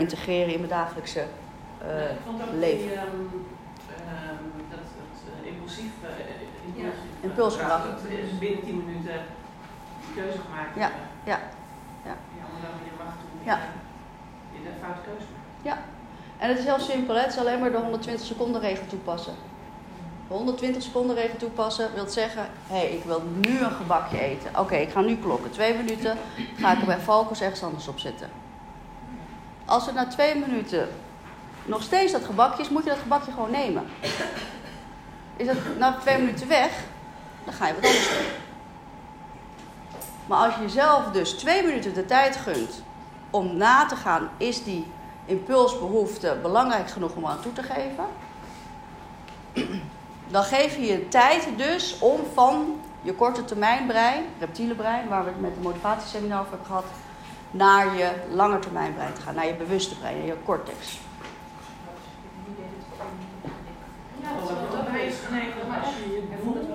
integreren in mijn dagelijkse uh, ja, ik vond ook leven. Die, um, um, dat, dat uh, impulsief, uh, impulsief ja. impulsgedrag. Binnen 10 minuten keuze gemaakt. Ja, ja. Ja, ja dan je wacht om ja. je de foute keuze maakt. Ja, en het is heel simpel, hè? het is alleen maar de 120 seconden regel toepassen. De 120 seconden regel toepassen wil zeggen, hé, hey, ik wil nu een gebakje eten. Oké, okay, ik ga nu klokken. Twee minuten ga ik er bij focus ergens anders op zetten. Als het na twee minuten nog steeds dat gebakje is, moet je dat gebakje gewoon nemen. Is het na twee minuten weg, dan ga je wat anders doen. Maar als je jezelf dus twee minuten de tijd gunt om na te gaan, is die impulsbehoefte belangrijk genoeg om aan toe te geven? Dan geef je je tijd dus om van je korte termijn brein, reptiele brein, waar we het met de motivatieseminar over hebben gehad, naar je lange termijn brein te gaan, naar je bewuste brein, naar je cortex. Ja, dat is nee, als je je bijvoorbeeld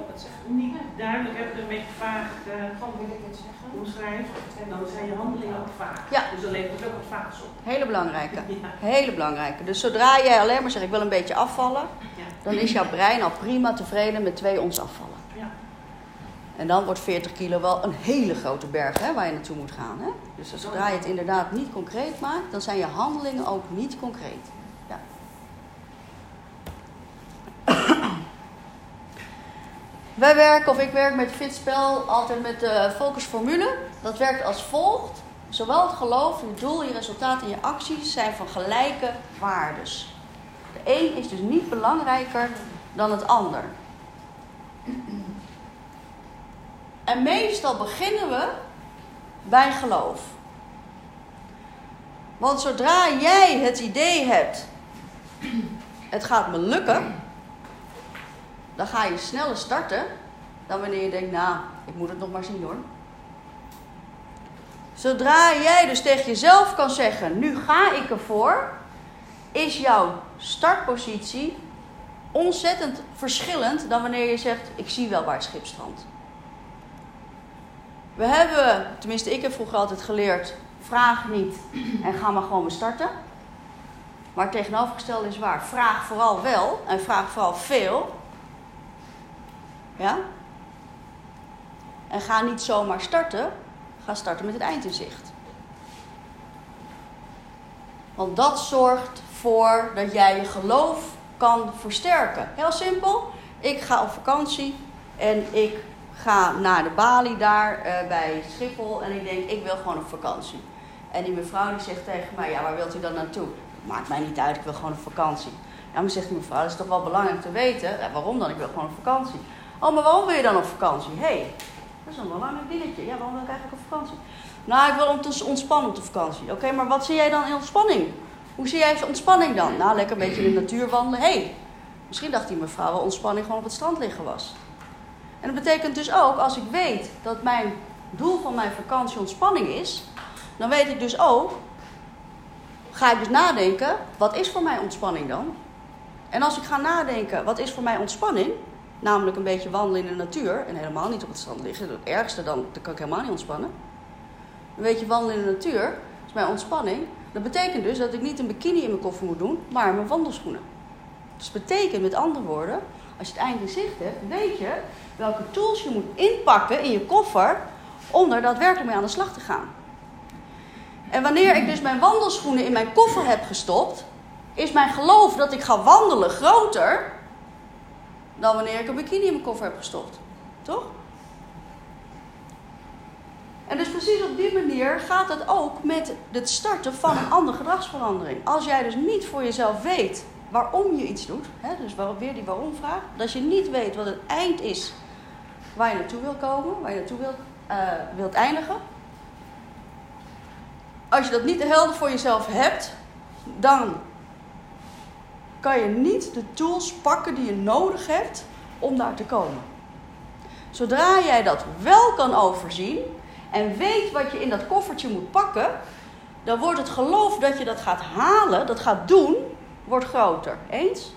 niet duidelijk hebt, een beetje vaag uh, omschrijft, dan zijn je handelingen ook vaag. Ja. Dus dan levert het ook wat vaags op. Hele belangrijke. Hele belangrijke. Dus zodra jij alleen maar zegt, ik wil een beetje afvallen, dan is jouw brein al prima tevreden met twee ons afvallen. En dan wordt 40 kilo wel een hele grote berg hè, waar je naartoe moet gaan. Hè? Dus zodra je het inderdaad niet concreet maakt, dan zijn je handelingen ook niet concreet. Ja. Wij werken, of ik werk met Fitspel, altijd met de focusformule. Dat werkt als volgt. Zowel het geloof, je doel, je resultaat en je acties zijn van gelijke waardes. De een is dus niet belangrijker dan het ander. En meestal beginnen we bij geloof. Want zodra jij het idee hebt, het gaat me lukken, dan ga je sneller starten dan wanneer je denkt, nou, ik moet het nog maar zien hoor. Zodra jij dus tegen jezelf kan zeggen, nu ga ik ervoor, is jouw startpositie ontzettend verschillend dan wanneer je zegt, ik zie wel waar het schip strandt. We hebben, tenminste ik heb vroeger altijd geleerd, vraag niet en ga maar gewoon starten. Maar het tegenovergestelde is waar. Vraag vooral wel en vraag vooral veel. Ja? En ga niet zomaar starten, ga starten met het eind in zicht. Want dat zorgt voor dat jij je geloof kan versterken. Heel simpel. Ik ga op vakantie en ik ga naar de balie daar uh, bij Schiphol en ik denk, ik wil gewoon op vakantie. En die mevrouw die zegt tegen mij, ja, waar wilt u dan naartoe? Maakt mij niet uit, ik wil gewoon op vakantie. Ja, maar zegt die mevrouw, dat is toch wel belangrijk te weten. Waarom dan? Ik wil gewoon op vakantie. Oh, maar waarom wil je dan op vakantie? Hé, hey, dat is een belangrijk dingetje. Ja, waarom wil ik eigenlijk op vakantie? Nou, ik wil om te ontspannen op de vakantie. Oké, maar wat zie jij dan in ontspanning? Hoe zie jij ontspanning dan? Nou, lekker een beetje in de natuur wandelen. Hé, hey, misschien dacht die mevrouw wel ontspanning gewoon op het strand liggen was. En dat betekent dus ook, als ik weet dat mijn doel van mijn vakantie ontspanning is, dan weet ik dus ook, ga ik dus nadenken, wat is voor mij ontspanning dan? En als ik ga nadenken, wat is voor mij ontspanning? Namelijk een beetje wandelen in de natuur en helemaal niet op het strand liggen. Het ergste dan, dan kan ik helemaal niet ontspannen. Een beetje wandelen in de natuur is mijn ontspanning. Dat betekent dus dat ik niet een bikini in mijn koffer moet doen, maar mijn wandelschoenen. Dus betekent met andere woorden, als je het eind in zicht hebt, weet je welke tools je moet inpakken in je koffer om er daadwerkelijk mee aan de slag te gaan. En wanneer ik dus mijn wandelschoenen in mijn koffer heb gestopt, is mijn geloof dat ik ga wandelen groter dan wanneer ik een bikini in mijn koffer heb gestopt. Toch? En dus precies op die manier gaat het ook met het starten van een andere gedragsverandering. Als jij dus niet voor jezelf weet waarom je iets doet, hè, dus weer die waarom-vraag, dat je niet weet wat het eind is waar je naartoe wil komen, waar je naartoe wilt, uh, wilt eindigen. Als je dat niet helder voor jezelf hebt, dan kan je niet de tools pakken die je nodig hebt om daar te komen. Zodra jij dat wel kan overzien en weet wat je in dat koffertje moet pakken, dan wordt het geloof dat je dat gaat halen, dat gaat doen, wordt groter. Eens?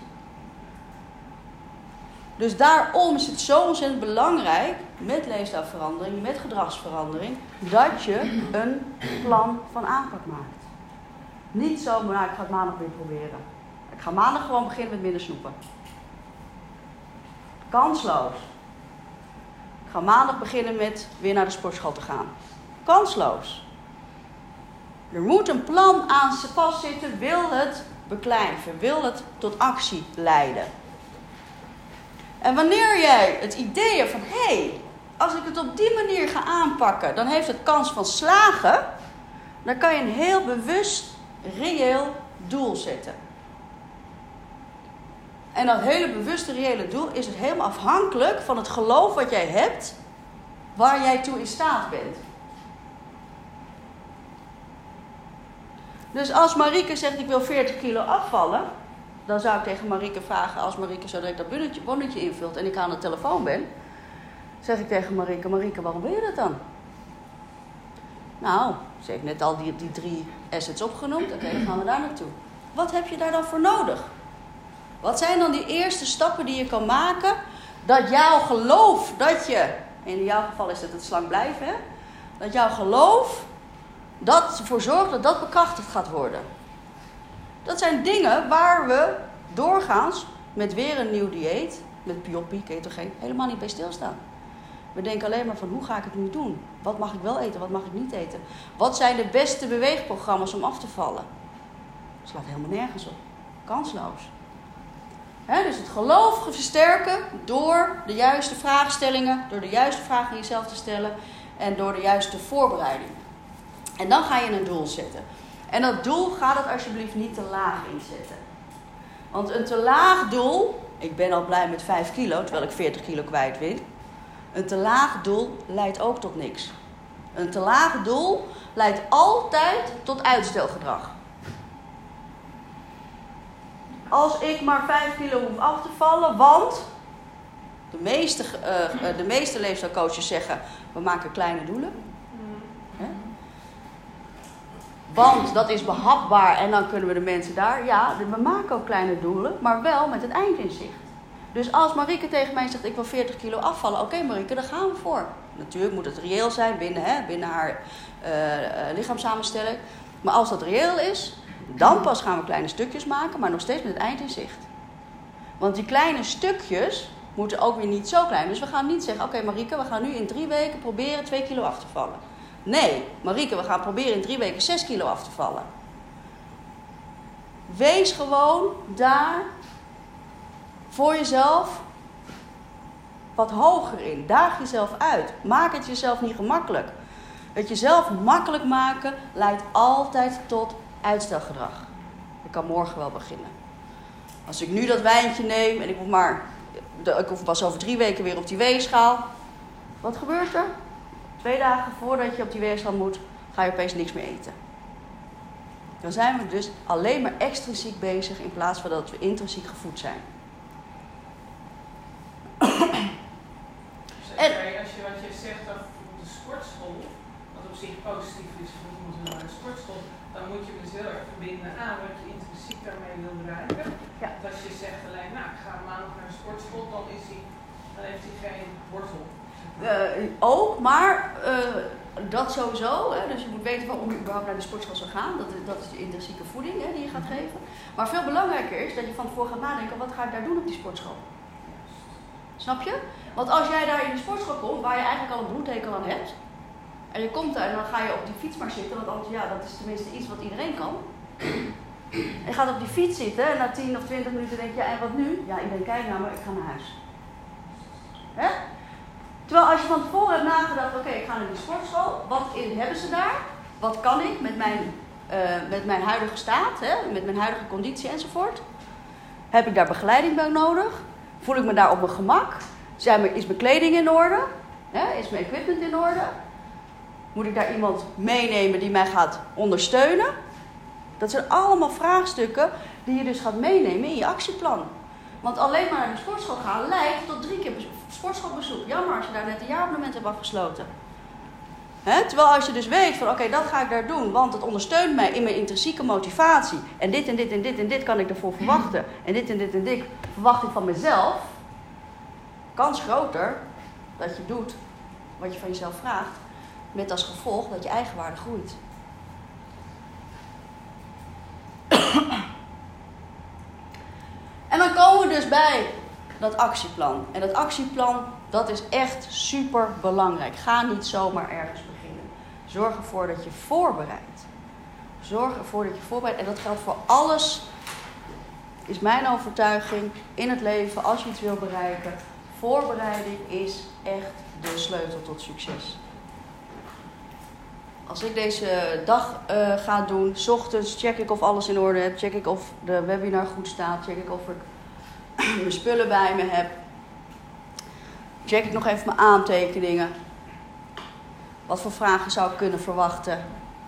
Dus daarom is het zo ontzettend belangrijk met leefstijlverandering, met gedragsverandering, dat je een plan van aanpak maakt. Niet zo, maar nou, ik ga het maandag weer proberen. Ik ga maandag gewoon beginnen met minder snoepen. Kansloos. Ik ga maandag beginnen met weer naar de sportschool te gaan. Kansloos. Er moet een plan aan vastzitten, wil het beklijven, wil het tot actie leiden. En wanneer jij het idee hebt van hé, hey, als ik het op die manier ga aanpakken, dan heeft het kans van slagen, dan kan je een heel bewust, reëel doel zetten. En dat hele bewuste, reële doel is het helemaal afhankelijk van het geloof wat jij hebt, waar jij toe in staat bent. Dus als Marieke zegt ik wil 40 kilo afvallen, dan zou ik tegen Marieke vragen, als Marieke zo direct dat bonnetje, bonnetje invult en ik aan de telefoon ben, zeg ik tegen Marieke, Marieke, waarom wil je dat dan? Nou, ze heeft net al die, die drie assets opgenoemd, oké, dan gaan we daar naartoe. Wat heb je daar dan voor nodig? Wat zijn dan die eerste stappen die je kan maken dat jouw geloof, dat je, in jouw geval is het het slang blijven, hè? dat jouw geloof dat ervoor zorgt dat dat bekrachtigd gaat worden. Dat zijn dingen waar we doorgaans met weer een nieuw dieet, met bioppie, ketogeen, helemaal niet bij stilstaan. We denken alleen maar van hoe ga ik het nu doen? Wat mag ik wel eten, wat mag ik niet eten? Wat zijn de beste beweegprogramma's om af te vallen? Dat slaat helemaal nergens op. Kansloos. dus het geloof versterken door de juiste vraagstellingen, door de juiste vragen jezelf te stellen en door de juiste voorbereiding. En dan ga je een doel zetten. En dat doel gaat het alsjeblieft niet te laag inzetten. Want een te laag doel, ik ben al blij met 5 kilo, terwijl ik 40 kilo kwijt wil. Een te laag doel leidt ook tot niks. Een te laag doel leidt altijd tot uitstelgedrag. Als ik maar 5 kilo hoef af te vallen, want de meeste, uh, de meeste leefstijlcoaches zeggen: we maken kleine doelen. Want dat is behapbaar en dan kunnen we de mensen daar. Ja, we maken ook kleine doelen, maar wel met het eind in zicht. Dus als Marieke tegen mij zegt: Ik wil 40 kilo afvallen. Oké, Marieke, daar gaan we voor. Natuurlijk moet het reëel zijn binnen, hè, binnen haar uh. Maar als dat reëel is, dan pas gaan we kleine stukjes maken, maar nog steeds met het eind in zicht. Want die kleine stukjes moeten ook weer niet zo klein. Dus we gaan niet zeggen: Oké, okay, Marieke, we gaan nu in drie weken proberen 2 kilo af te vallen. Nee, Marieke, we gaan proberen in drie weken 6 kilo af te vallen. Wees gewoon daar voor jezelf wat hoger in. Daag jezelf uit. Maak het jezelf niet gemakkelijk. Het jezelf makkelijk maken leidt altijd tot uitstelgedrag. Ik kan morgen wel beginnen. Als ik nu dat wijntje neem en ik hoef maar. Ik hoef pas over drie weken weer op die weegschaal. Wat gebeurt er? Twee dagen voordat je op die weegschaal moet, ga je opeens niks meer eten. Dan zijn we dus alleen maar extrinsiek bezig in plaats van dat we intrinsiek gevoed zijn. en, als je wat je zegt over de sportschool, wat op zich positief is voor iemand naar de sportschool, dan moet je dus heel erg verbinden aan wat je intrinsiek daarmee wil bereiken. Ja. Want als je zegt alleen, nou ik ga maandag naar de sportschool, dan, is hij, dan heeft hij geen wortel. Uh, ook, maar uh, dat sowieso. Hè, dus je moet weten waarom je überhaupt naar de sportschool zou gaan. Dat, dat is de intrinsieke voeding hè, die je gaat geven. Maar veel belangrijker is dat je van tevoren gaat nadenken: wat ga ik daar doen op die sportschool? Snap je? Want als jij daar in de sportschool komt, waar je eigenlijk al een bloedhekel aan hebt. En je komt daar en dan ga je op die fiets maar zitten, want anders, ja, dat is tenminste iets wat iedereen kan. En je gaat op die fiets zitten en na 10 of 20 minuten denk je, en wat nu? Ja, iedereen kijkt naar me, ik ga naar huis. Hè? Terwijl als je van tevoren hebt nagedacht, oké, ik ga naar die sportschool. Wat hebben ze daar? Wat kan ik met mijn, uh, met mijn huidige staat, hè? met mijn huidige conditie enzovoort? Heb ik daar begeleiding bij nodig? Voel ik me daar op mijn gemak? Zijn is mijn kleding in orde? Hè? Is mijn equipment in orde? Moet ik daar iemand meenemen die mij gaat ondersteunen? Dat zijn allemaal vraagstukken die je dus gaat meenemen in je actieplan. Want alleen maar naar de sportschool gaan leidt tot drie keer sportschoolbezoek. Jammer als je daar net een jaarabonnement hebt afgesloten. Terwijl als je dus weet van oké, dat ga ik daar doen, want het ondersteunt mij in mijn intrinsieke motivatie. En dit en dit en dit en dit kan ik ervoor verwachten. En dit en dit en dit verwacht ik van mezelf. Kans groter dat je doet wat je van jezelf vraagt. Met als gevolg dat je eigenwaarde groeit. Bij dat actieplan. En dat actieplan, dat is echt super belangrijk. Ga niet zomaar ergens beginnen. Zorg ervoor dat je voorbereidt. Zorg ervoor dat je voorbereidt. En dat geldt voor alles, is mijn overtuiging, in het leven, als je iets wil bereiken. Voorbereiding is echt de sleutel tot succes. Als ik deze dag uh, ga doen, ochtends check ik of alles in orde heb, check ik of de webinar goed staat, check ik of ik mijn spullen bij me heb. Check ik nog even mijn aantekeningen. Wat voor vragen zou ik kunnen verwachten?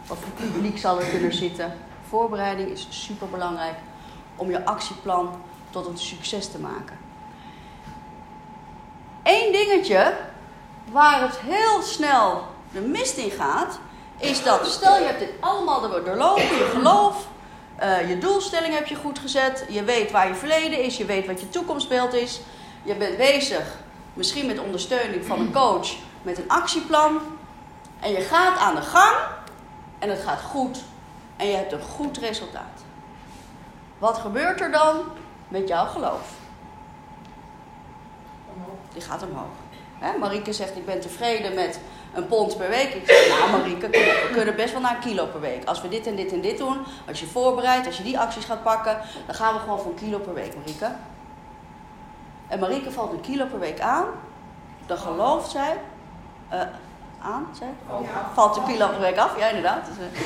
Wat voor publiek zal er kunnen zitten? Voorbereiding is super belangrijk om je actieplan tot een succes te maken. Eén dingetje waar het heel snel de mist in gaat, is dat stel je hebt dit allemaal doorlopen, je geloof, uh, je doelstelling heb je goed gezet, je weet waar je verleden is, je weet wat je toekomstbeeld is, je bent bezig, misschien met ondersteuning van een coach, met een actieplan, en je gaat aan de gang en het gaat goed en je hebt een goed resultaat. Wat gebeurt er dan met jouw geloof? Die gaat omhoog. Hè? Marieke zegt: Ik ben tevreden met een pond per week. Ik zeg, nou Marieke, we kunnen best wel naar een kilo per week. Als we dit en dit en dit doen, als je voorbereidt, als je die acties gaat pakken, dan gaan we gewoon voor een kilo per week, Marieke. En Marieke valt een kilo per week aan. Dan gelooft zij. Uh, aan, zeg? Valt een kilo per week af, ja inderdaad. Dus, uh,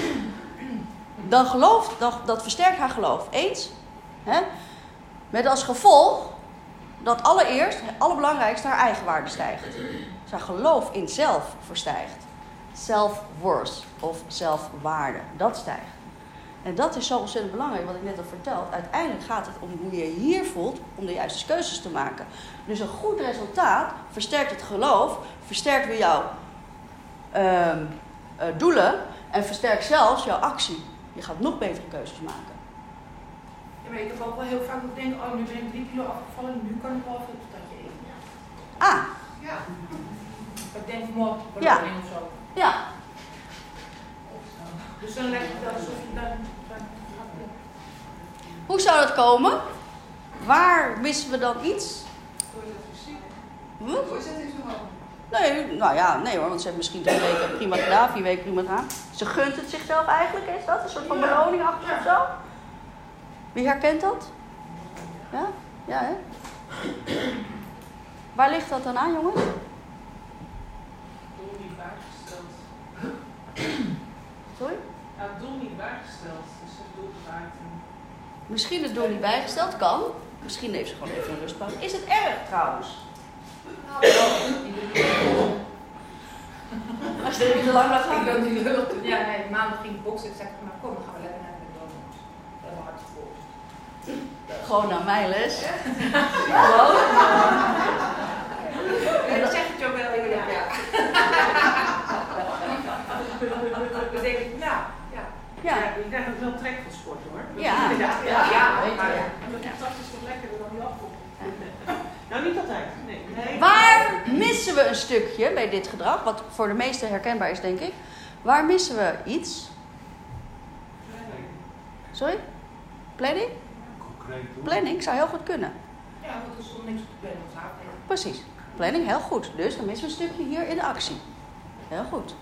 dan gelooft, dat, dat versterkt haar geloof. Eens? Hè? Met als gevolg dat allereerst, het allerbelangrijkste, haar eigenwaarde stijgt. Zijn geloof in zelf verstijgt. Self-worth of zelfwaarde, dat stijgt. En dat is zo ontzettend belangrijk, wat ik net al verteld. Uiteindelijk gaat het om hoe je je hier voelt om de juiste keuzes te maken. Dus een goed resultaat versterkt het geloof, versterkt weer jouw uh, doelen en versterkt zelfs jouw actie. Je gaat nog betere keuzes maken. Ja, maar ik heb ook wel heel vaak denken, oh nu ben ik drie kilo afgevallen, nu kan ik wel even een patatje eten. Ah. Ja. Ik denk morgen ja. of zo. Ja. Dus dan leg je dat alsof je dan... Hoe zou dat komen? Waar missen we dan iets? Voorzetting Nee, nou ja, nee hoor, want ze heeft misschien drie weken prima gedaan, vier weken prima gedaan. Ze gunt het zichzelf eigenlijk, is dat? Een soort van beloning achter of zo? Wie herkent dat? Ja? Ja, hè? Waar ligt dat dan aan, jongens? Doel niet bijgesteld. Sorry? Ja, het doel niet bijgesteld. Dus het doel bereikt. Misschien het doel niet bijgesteld kan. Misschien heeft ze gewoon even een rustpauze. Is het erg trouwens? Als je er niet te lang laat gaan. Ja, nee, maandag ging ik boksen. Ik zei, maar kom, dan gaan we lekker naar de McDonald's. Dat hard Gewoon naar mijn les. Gewoon. En dat zeg je ook wel, ja. ja. Dan denk ik, nou, ja. Ja, ik denk dat het wel trek van sport hoor. Ja, ja, ja, ja, weet maar dat is toch lekkerder dan die afkomt. Nou, niet altijd. Nee. nee. Waar missen we een stukje bij dit gedrag? Wat voor de meesten herkenbaar is, denk ik. Waar missen we iets? Sorry? Planning? Planning zou heel goed kunnen. Ja, want er stond niks op de planning. Precies. Planning, heel goed. Dus dan missen we een stukje hier in de actie. Heel goed.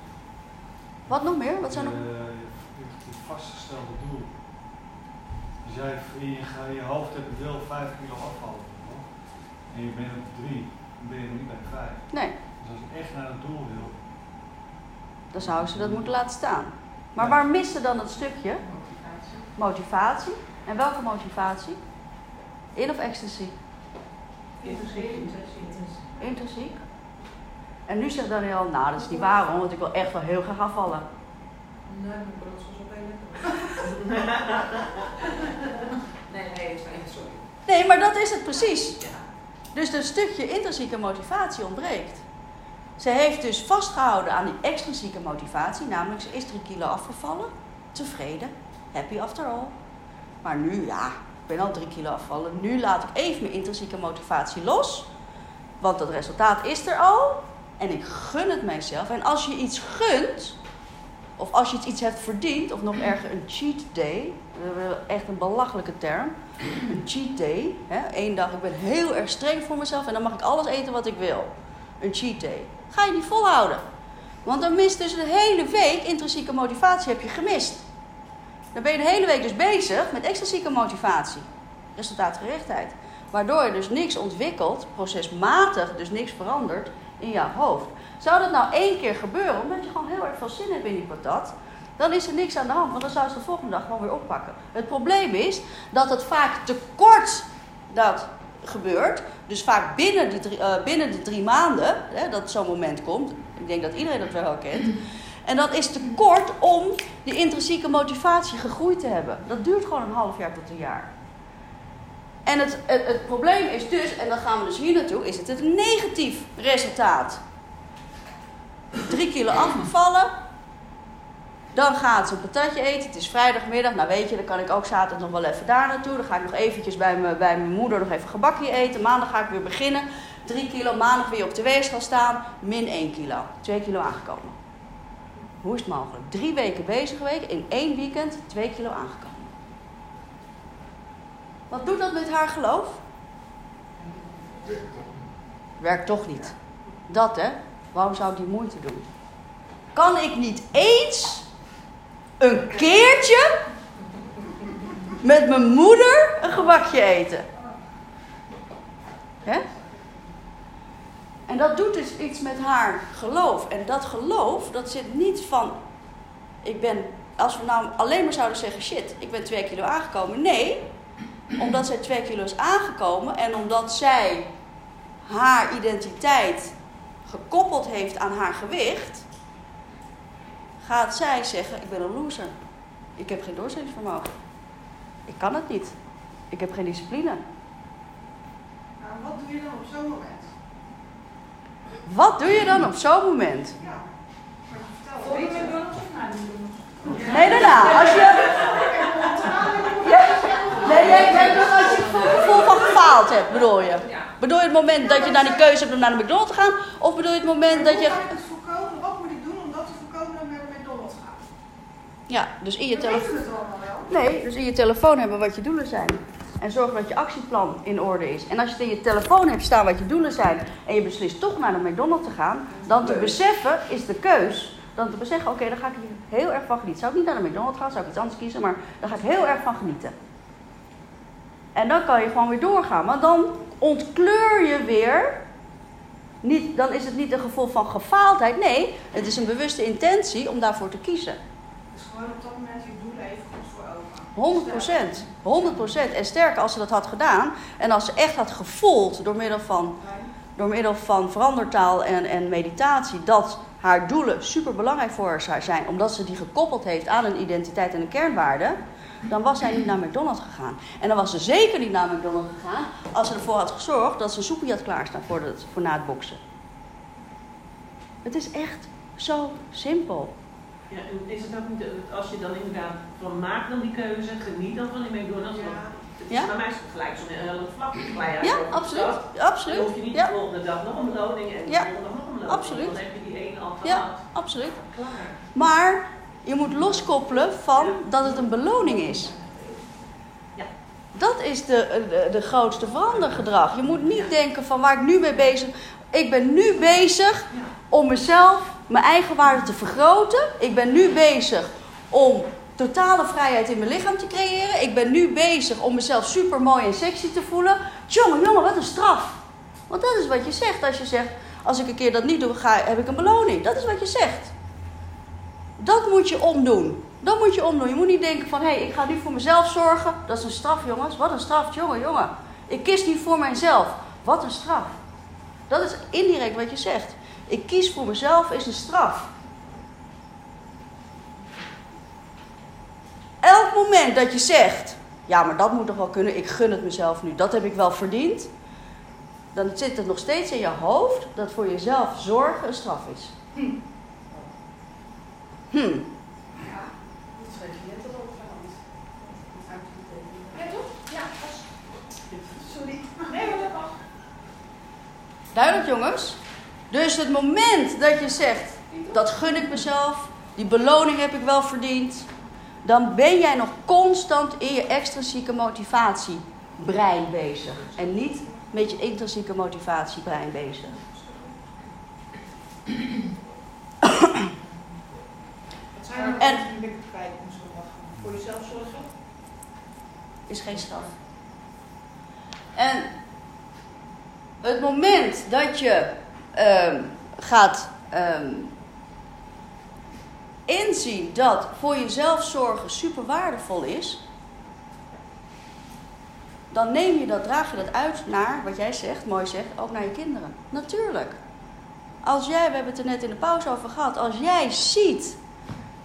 Wat nog meer? Wat zijn nog? Het vastgestelde doel. Als jij in je, in je hoofd hebt, wil 5 kilo afvallen en je bent op drie, dan ben je nog niet bij de vijf. Nee. Dus als je echt naar het doel wil. Dan zouden ze dat moeten laten staan. Maar waar mist dan het stukje? Motivatie. Motivatie. En welke motivatie? In of extensiek? Intrinsiek. Intrinsiek. En nu zegt Daniel, nou dat is niet waar want ik wil echt wel heel graag afvallen. Nee, mijn brood was ook heel lekker. nee, nee, sorry. Nee, maar dat is het precies. Ja. Dus dat stukje intrinsieke motivatie ontbreekt. Ze heeft dus vastgehouden aan die extrinsieke motivatie, namelijk ze is drie kilo afgevallen, tevreden, happy after all. Maar nu, ja, ik ben al drie kilo afgevallen, nu laat ik even mijn intrinsieke motivatie los, want dat resultaat is er al en ik gun het mijzelf. En als je iets gunt, of als je iets hebt verdiend, of nog erger een cheat day, echt een belachelijke term, een cheat day, hè, één dag, ik ben heel erg streng voor mezelf en dan mag ik alles eten wat ik wil. Een cheat day. Ga je niet volhouden. Want dan mist dus de hele week intrinsieke motivatie heb je gemist. Dan ben je de hele week dus bezig met extrinsieke motivatie. Resultaatgerichtheid. Waardoor je dus niks ontwikkelt, procesmatig dus niks verandert in jouw hoofd. Zou dat nou één keer gebeuren, omdat je gewoon heel erg veel zin hebt in die patat, dan is er niks aan de hand, want dan zou ze de volgende dag gewoon weer oppakken. Het probleem is dat het vaak te kort dat gebeurt. Dus vaak binnen, uh, binnen de drie maanden hè, dat zo'n moment komt. Ik denk dat iedereen dat wel herkent. En dat is te kort om die intrinsieke motivatie gegroeid te hebben. Dat duurt gewoon een half jaar tot een jaar. En het, het, probleem is dus, en dan gaan we dus hier naartoe, is het een negatief resultaat. Drie kilo afgevallen. Dan gaat ze een patatje eten. Het is vrijdagmiddag. Nou weet je, dan kan ik ook zaterdag nog wel even daar naartoe. Dan ga ik nog eventjes bij, me, bij mijn moeder nog even gebakje eten. Maandag ga ik weer beginnen. Drie kilo. Maandag weer op de weegschaal staan. Min 1 kilo. Twee kilo aangekomen. Hoe is het mogelijk? Drie weken bezig geweest. In één weekend twee kilo aangekomen. Wat doet dat met haar geloof? Werkt toch niet. Dat hè? Waarom zou ik die moeite doen? Kan ik niet eens een keertje met mijn moeder een gebakje eten? Hè? En dat doet dus iets met haar geloof. En dat geloof, dat zit niet van, ik ben, als we nou alleen maar zouden zeggen, shit, ik ben twee kilo aangekomen. Nee, omdat zij twee kilo is aangekomen en omdat zij haar identiteit gekoppeld heeft aan haar gewicht, gaat zij zeggen: Ik ben een loser. Ik heb geen doorzettingsvermogen. Ik kan het niet. Ik heb geen discipline. Nou, wat doe je dan op zo'n moment? Wat doe je dan op zo'n moment? Ja. Voor je? Nee, daarna. Als je. Als je het gevoel van gefaald hebt, bedoel je? Bedoel je het moment dat je naar die keuze hebt om naar de McDonald's te gaan? Of bedoel je het moment dat je. Hoe ga ik het voorkomen? Wat moet ik doen om dat te voorkomen dat ik naar de McDonald's ga? Ja, dus in je telefoon. Nee, dus in je telefoon hebben wat je doelen zijn. En zorg dat je actieplan in orde is. En als je het in je telefoon hebt staan wat je doelen zijn. en je beslist toch naar de McDonald's te gaan. dan te beseffen is de keus. Dan te beseffen, oké, dan ga ik hier heel erg van genieten. Zou ik niet naar de McDonald's gaan, zou ik iets anders kiezen. maar daar ga ik heel erg van genieten. En dan kan je gewoon weer doorgaan. Want dan ontkleur je weer. Niet, dan is het niet een gevoel van gefaaldheid. Nee, het is een bewuste intentie om daarvoor te kiezen. Dus gewoon op dat moment je doelen even goed voor ogen. 100 procent. 100 procent. En sterker als ze dat had gedaan. En als ze echt had gevoeld door middel van, door middel van verandertaal en, en meditatie. dat haar doelen super belangrijk voor haar zijn. omdat ze die gekoppeld heeft aan een identiteit en een kernwaarde. Dan was zij niet naar McDonald's gegaan. En dan was ze zeker niet naar McDonald's gegaan. als ze ervoor had gezorgd dat ze een soepje had klaarstaan voor, het, voor na het boksen. Het is echt zo simpel. Ja, en is het ook niet, als je dan inderdaad van maak dan die keuze, geniet dan van die McDonald's. Ja. het is Ja? Bij mij is het gelijk zo'n hele vlak Ja, absoluut. stad. Absoluut. Dan hoef je niet Ja. de volgende dag nog een beloning en de Ja, volgende dag nog een beloning. absoluut. Dan heb je die ene al Ja, gehad. absoluut. Klaar. Maar je moet loskoppelen van dat het een beloning is. Dat is de, de, de grootste verandergedrag. Je moet niet denken van waar ik nu mee bezig Ik ben nu bezig om mezelf, mijn eigen waarde te vergroten. Ik ben nu bezig om totale vrijheid in mijn lichaam te creëren. Ik ben nu bezig om mezelf super mooi en sexy te voelen. Jongen, jongen, wat een straf. Want dat is wat je zegt als je zegt, als ik een keer dat niet doe, ga, heb ik een beloning. Dat is wat je zegt. Dat moet je omdoen. Dat moet je omdoen. Je moet niet denken van, hé, hey, ik ga nu voor mezelf zorgen. Dat is een straf, jongens. Wat een straf, jongen, jongen. Ik kies niet voor mijzelf. Wat een straf. Dat is indirect wat je zegt. Ik kies voor mezelf is een straf. Elk moment dat je zegt, ja, maar dat moet toch wel kunnen, ik gun het mezelf nu, dat heb ik wel verdiend. Dan zit het nog steeds in je hoofd dat voor jezelf zorgen een straf is. Hm. Ja, dat net al tekenen. Ja, toch? Ja, Sorry. Nee, maar dat. Duidelijk jongens? Dus het moment dat je zegt, dat gun ik mezelf, Die beloning heb ik wel verdiend. Dan ben jij nog constant in je extrinsieke motivatiebrein bezig. En niet met je intrinsieke motivatiebrein bezig. Zijn er En- kwijt om? Voor jezelf zorgen? is geen straf. En het moment dat je ehm, gaat ehm, inzien dat voor jezelf zorgen super waardevol is, dan neem je dat, draag je dat uit naar, wat jij zegt, mooi zegt, ook naar je kinderen. Natuurlijk. Als jij, we hebben het er net in de pauze over gehad, als jij ziet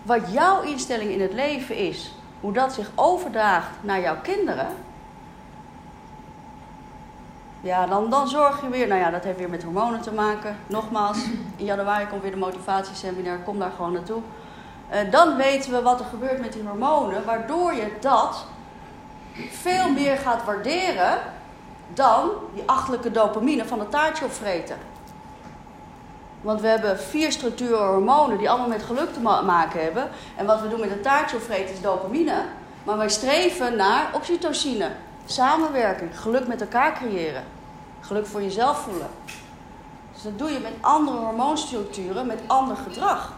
wat jouw instelling in het leven is, hoe dat zich overdraagt naar jouw kinderen. Ja, dan, dan zorg je weer, nou ja, dat heeft weer met hormonen te maken. Nogmaals, in januari komt weer de motivatieseminar, kom daar gewoon naartoe. Eh, dan weten we wat er gebeurt met die hormonen, waardoor je dat veel meer gaat waarderen dan die achtelijke dopamine van het taartje opvreten. Want we hebben vier structuren hormonen die allemaal met geluk te ma- maken hebben. En wat we doen met het taartje opvreten is dopamine. Maar wij streven naar oxytocine. Samenwerking, geluk met elkaar creëren. Geluk voor jezelf voelen. Dus dat doe je met andere hormoonstructuren, met ander gedrag.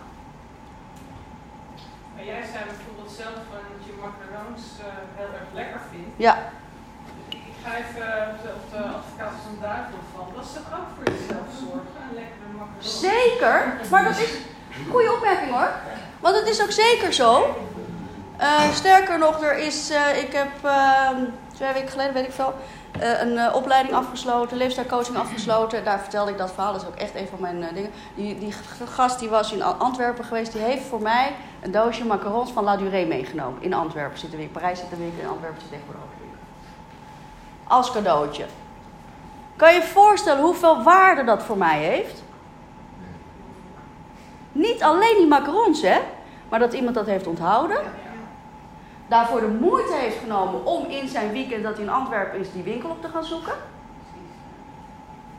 Maar jij zei bijvoorbeeld zelf van dat je macarons eh, heel erg lekker vindt. Ja, Ga even op de, advocaat van duivel van. Dat ook voor jezelf zorgen? Een lekkere macaron. zeker. Maar dat is goede opmerking hoor. Want het is ook zeker zo. Eh, sterker nog, er is, eh, ik heb eh, twee weken geleden, weet ik veel, eh, een eh, opleiding afgesloten, leefstijlcoaching afgesloten. Daar vertelde ik dat verhaal, dat is ook echt een van mijn eh, dingen. Die, die gast die was in An- Antwerpen geweest, die heeft voor mij een doosje macarons van La Durée meegenomen. In Antwerpen zitten we, in Parijs zitten we, in Antwerpen zit tegenwoordig ook weer. Als cadeautje. Kan je je voorstellen hoeveel waarde dat voor mij heeft? Niet alleen die macarons, hè? Maar dat iemand dat heeft onthouden. Daarvoor de moeite heeft genomen om in zijn weekend dat hij in Antwerpen is, die winkel op te gaan zoeken.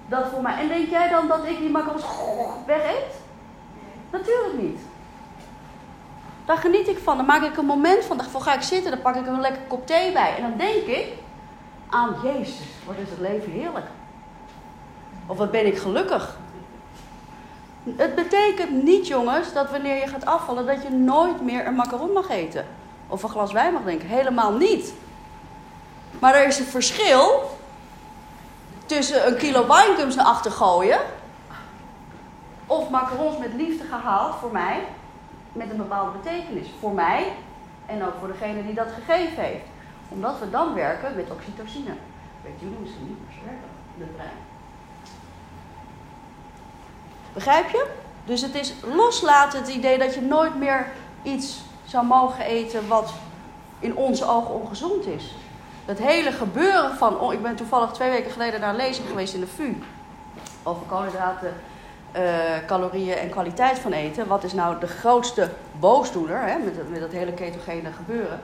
Dat voor mij. En denk jij dan dat ik die macarons weg eet? Natuurlijk niet. Daar geniet ik van. Dan maak ik een moment van. Daarvoor ga ik zitten. Dan pak ik een lekker kop thee bij. En dan denk ik aan Jezus. Wat is het leven heerlijk. Of wat ben ik gelukkig. Het betekent niet, jongens, dat wanneer je gaat afvallen, dat je nooit meer een macaron mag eten. Of een glas wijn mag drinken. Helemaal niet. Maar er is een verschil tussen een kilo wijnkums naar achter gooien. Of macarons met liefde gehaald voor mij. Met een bepaalde betekenis. Voor mij en ook voor degene die dat gegeven heeft. Omdat we dan werken met oxytocine. Weet jullie misschien niet, maar ze werken het brein. Begrijp je? Dus het is loslaten het idee dat je nooit meer iets zou mogen eten wat in onze ogen ongezond is. Het hele gebeuren van. Oh, ik ben toevallig twee weken geleden naar een lezing geweest in de VU. Over koolhydraten, eh, calorieën en kwaliteit van eten. Wat is nou de grootste boosdoener hè, met, dat- met dat hele ketogene gebeuren?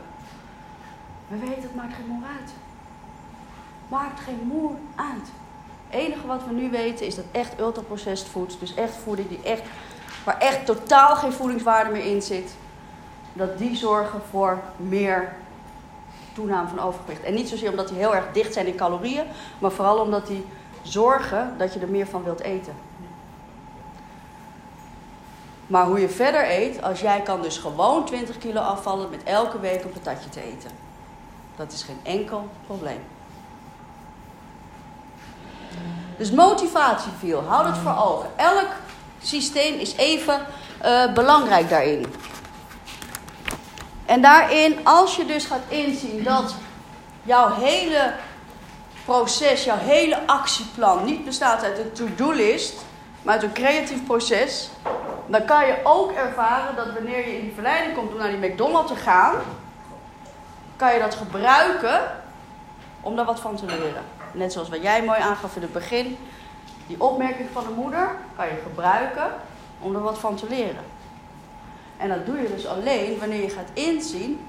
We weten, het maakt geen moer uit. Maakt geen moer uit. Het enige wat we nu weten is dat echt ultraprocessed foods, dus echt voeding die echt, waar echt totaal geen voedingswaarde meer in zit, dat die zorgen voor meer toename van overgewicht. En niet zozeer omdat die heel erg dicht zijn in calorieën, maar vooral omdat die zorgen dat je er meer van wilt eten. Maar hoe je verder eet, als jij kan dus gewoon 20 kilo afvallen met elke week een patatje te eten. Dat is geen enkel probleem. Dus motivatie viel, houd het voor ogen. Elk systeem is even eh, belangrijk daarin. En daarin, als je dus gaat inzien dat jouw hele proces, jouw hele actieplan niet bestaat uit een to-do-list, maar uit een creatief proces, dan kan je ook ervaren dat wanneer je in die verleiding komt om naar die McDonald's te gaan, kan je dat gebruiken om daar wat van te leren. Net zoals wat jij mooi aangaf in het begin, die opmerking van de moeder kan je gebruiken om er wat van te leren. En dat doe je dus alleen wanneer je gaat inzien,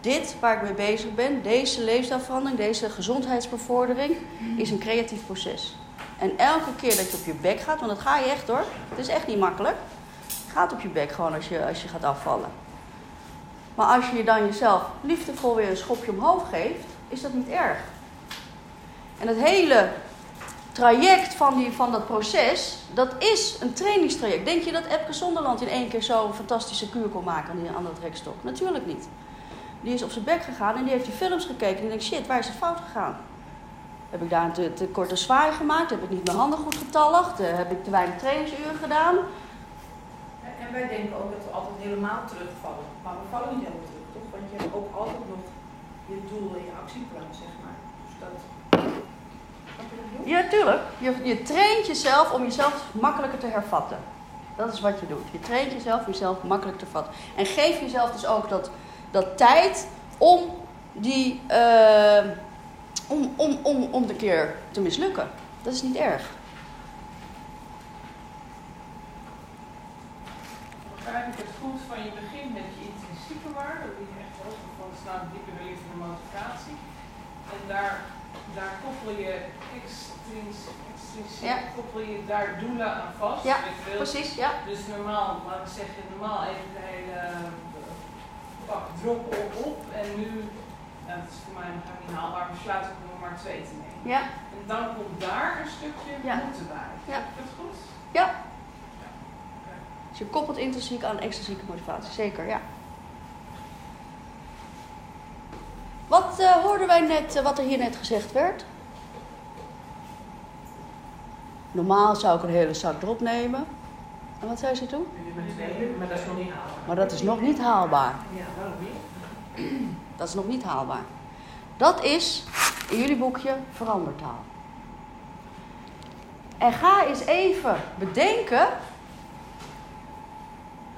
dit waar ik mee bezig ben, deze leefstijlverandering, deze gezondheidsbevordering, is een creatief proces. En elke keer dat je op je bek gaat, want dat ga je echt hoor, het is echt niet makkelijk. Gaat op je bek gewoon als je, als je gaat afvallen. Maar als je dan jezelf liefdevol weer een schopje omhoog geeft, is dat niet erg. En het hele traject van, die, van dat proces, dat is een trainingstraject. Denk je dat Epke Zonderland in één keer zo'n fantastische kuur kon maken aan, die, aan dat rekstok? Natuurlijk niet. Die is op zijn bek gegaan en die heeft die films gekeken en denkt, shit, waar is het fout gegaan? Heb ik daar een te, te korte zwaai gemaakt? Heb ik niet mijn handen goed getalligd? Eh, heb ik te weinig trainingsuren gedaan? En wij denken ook dat we altijd helemaal terugvallen. Maar we vallen niet helemaal terug, toch? Want je hebt ook altijd nog je doel en je actieplan, zeg maar. Dus dat... Ja, tuurlijk. Je, je traint jezelf om jezelf makkelijker te hervatten. Dat is wat je doet. Je traint jezelf om jezelf makkelijk te vatten. En geef jezelf dus ook dat, dat tijd om die... eh, om, om, om, om de keer te mislukken. Dat is niet erg. Begrijp ik het goed van je begint met je intrinsieke waarde, die echt hoog van staat, diepere liefde en motivatie. En daar, daar koppel je extrins, extrinsiek, Ja. koppel je daar doelen aan vast. Ja, Precies, ja. Dus normaal, laten we zeggen, normaal even de hele eh, pak drop op, op en nu, nou, dat is voor mij nog niet haalbaar, besluit ik om er maar twee te nemen. Ja, En dan komt daar een stukje Ja. moeten bij. Ja. Is dat goed? ja. Je koppelt intrinsiek aan extrinsieke motivatie. Zeker, ja. Wat eh, hoorden wij net, eh, wat er hier net gezegd werd? Normaal zou ik een hele zak erop nemen. En wat zei ze toen? Maar dat is nog niet haalbaar. Maar dat is nog niet haalbaar. Ja? Dat is nog niet haalbaar. Dat is in jullie boekje verandertaal. En ga eens even bedenken.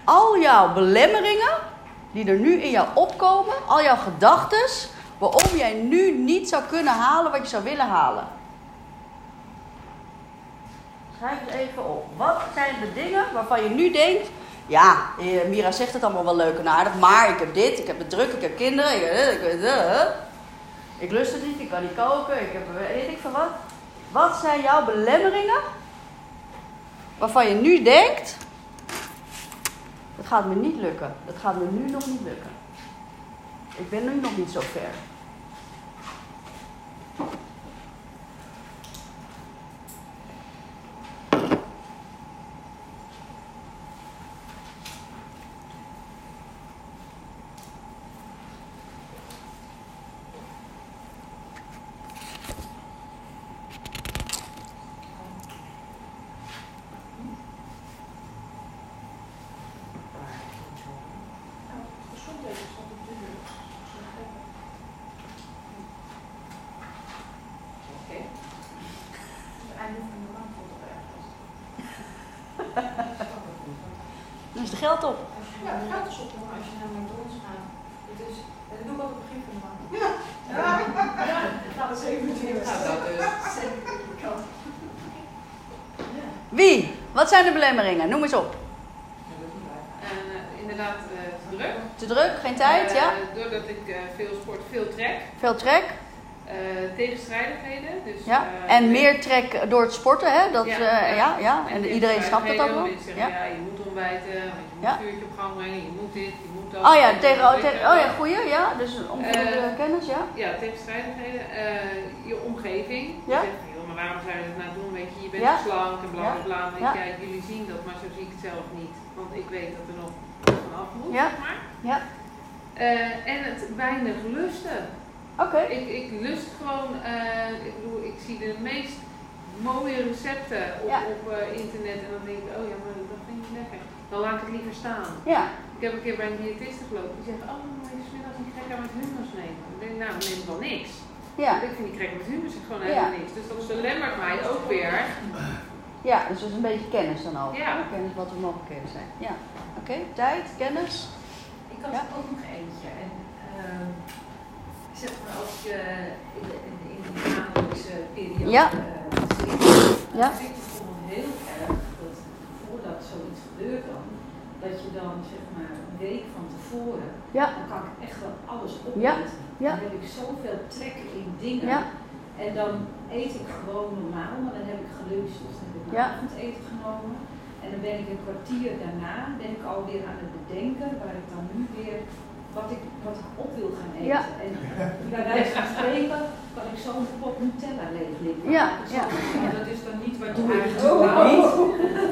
Al jouw belemmeringen die er nu in jou opkomen, al jouw gedachten, waarom jij nu niet zou kunnen halen wat je zou willen halen. Schrijf het even op. Wat zijn de dingen waarvan je nu denkt, ja, eh, Mira zegt het allemaal wel leuk en aardig, maar ik heb dit, ik heb het druk, ik heb kinderen, ik, eh, eh, ik lust het niet, ik kan niet koken, ik heb weet ik veel wat. Wat zijn jouw belemmeringen waarvan je nu denkt, dat gaat me niet lukken, dat gaat me nu nog niet lukken. Ik ben nu nog niet zo ver. Nou, gezondheden staat op de deur. Oké. Het einde van de maand wordt er ergens. Dan is het geld op. Ja, het gaat dus op als je naar McDonald's gaat. Het is, dat doe ik op het begin van de maand. Ja, ja, het gaat dus even Nou, dat is. Ja. Wie? Wat zijn de belemmeringen? Noem eens op. Eh, inderdaad, eh, te druk. Te druk, geen tijd, Eh, ja? Doordat ik eh, veel sport, veel trek. Veel trek. Eh, tegenstrijdigheden. Dus, Ja. eh, En meer trek door het sporten, hè? Dat, Ja, ja, ja. ja. En iedereen snapt dat ook wel. Zeggen, Ja. ja. je moet ontbijten, je moet Ja. een vuurtje op gang brengen, je moet dit, je moet dat. Oh ja, tegen, oh, tegen, eh, oh ja, goeie, ja. Dus onvoldoende Eh, kennis, ja. Ja, tegenstrijdigheden. Eh, je omgeving. Ja. Je zegt, joh, maar waarom zou je dat nou doen? Weet je, je bent slank en bla bla bla. Ja. ja, jullie zien dat, maar zo zie ik het zelf niet. Want ik weet dat er nog vanaf moet, Ja. zeg maar. Ja. Eh, en het weinig lusten. Oké. Ik, ik lust gewoon, eh, ik bedoel, ik zie de meest mooie recepten op, Ja. op eh, internet en dan denk ik, oh ja, maar dat vind ik niet lekker. Dan laat ik het liever staan. Ja. Ik heb een keer bij een diëtiste gelopen die zegt, oh, maar je smiddags die cracker met hummus nemen. Ik denk, nou, dan neem ik wel niks. Ja. Ik vind die cracker met hummus gewoon Ja. helemaal niks. Dus dat belemmert mij ook weer. Ja, dus dat is een beetje kennis dan ook. Ja. Kennis wat er mogelijkheden zijn. Ja. Oké, tijd, kennis. Ik had Ja. ook nog eentje. En, ehm, zeg maar als je in maandelijkse periode Ja. eh, zit, Ja. vind ik het heel erg dat voordat zoiets gebeurt dan, dat je dan zeg maar een week van tevoren, Ja. dan kan ik echt wel alles Ja. opletten. Ja. Dan heb ik zoveel trek in dingen. Ja. En dan eet ik gewoon normaal, maar dan heb ik geluncht of dan heb ik mijn avondeten genomen. En dan ben ik een kwartier daarna ben ik alweer aan het bedenken waar ik dan nu weer wat ik, wat ik op wil gaan eten. Ja. En bij wijze van spreken kan ik zo een pot Nutella leeglikken. Ja, ja. Maar dat is dan niet wat je eigenlijk niet.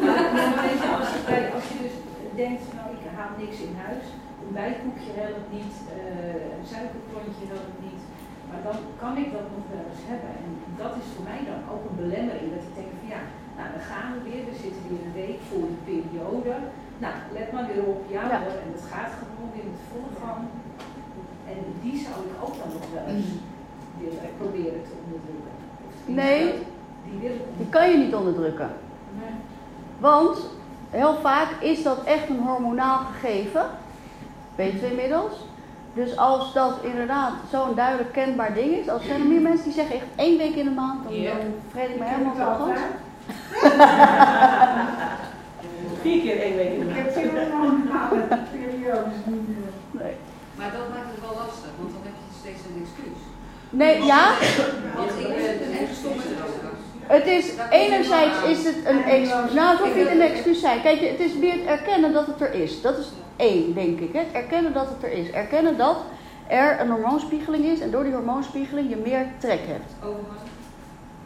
Maar, maar weet je, als, je bij- als je dus denkt, nou ik haal niks in huis, een bijkoekje helpt niet, eh, een suikerklontje helpt niet, maar dan kan ik dat nog wel eens hebben. En dat is voor mij dan ook een belemmering, dat ik denk van ja, nou dan gaan we weer, we zitten weer een week voor de periode. Nou, let maar weer op, ja, Ja. hoor, en het gaat gewoon weer met volle gang. En die zou ik ook dan nog wel eens willen proberen te onderdrukken. Nee. Die wil ik Die kan je niet onderdrukken. Nee. Want heel vaak is dat echt een hormonaal gegeven. Weten we inmiddels. Dus als dat inderdaad zo'n duidelijk kenbaar ding is, als zijn er meer mensen die zeggen echt één week in de maand, dan, Ja. dan vreet ik me helemaal het altijd. Vier keer één week in de Ik maand. heb helemaal normale periodes niet meer. Nee. Maar dat maakt het wel lastig, want dan heb je steeds een excuus. Nee, ja, Want ik ben echt gestopt met roken. het is enerzijds is het een excuus. Nou, het hoeft niet een excuus zijn. Kijk, het is meer het erkennen dat het er is. Dat is één, denk ik. Hè? Het erkennen dat het er is. Erkennen dat er een hormoonspiegeling is en door die hormoonspiegeling je meer trek hebt. Overgang.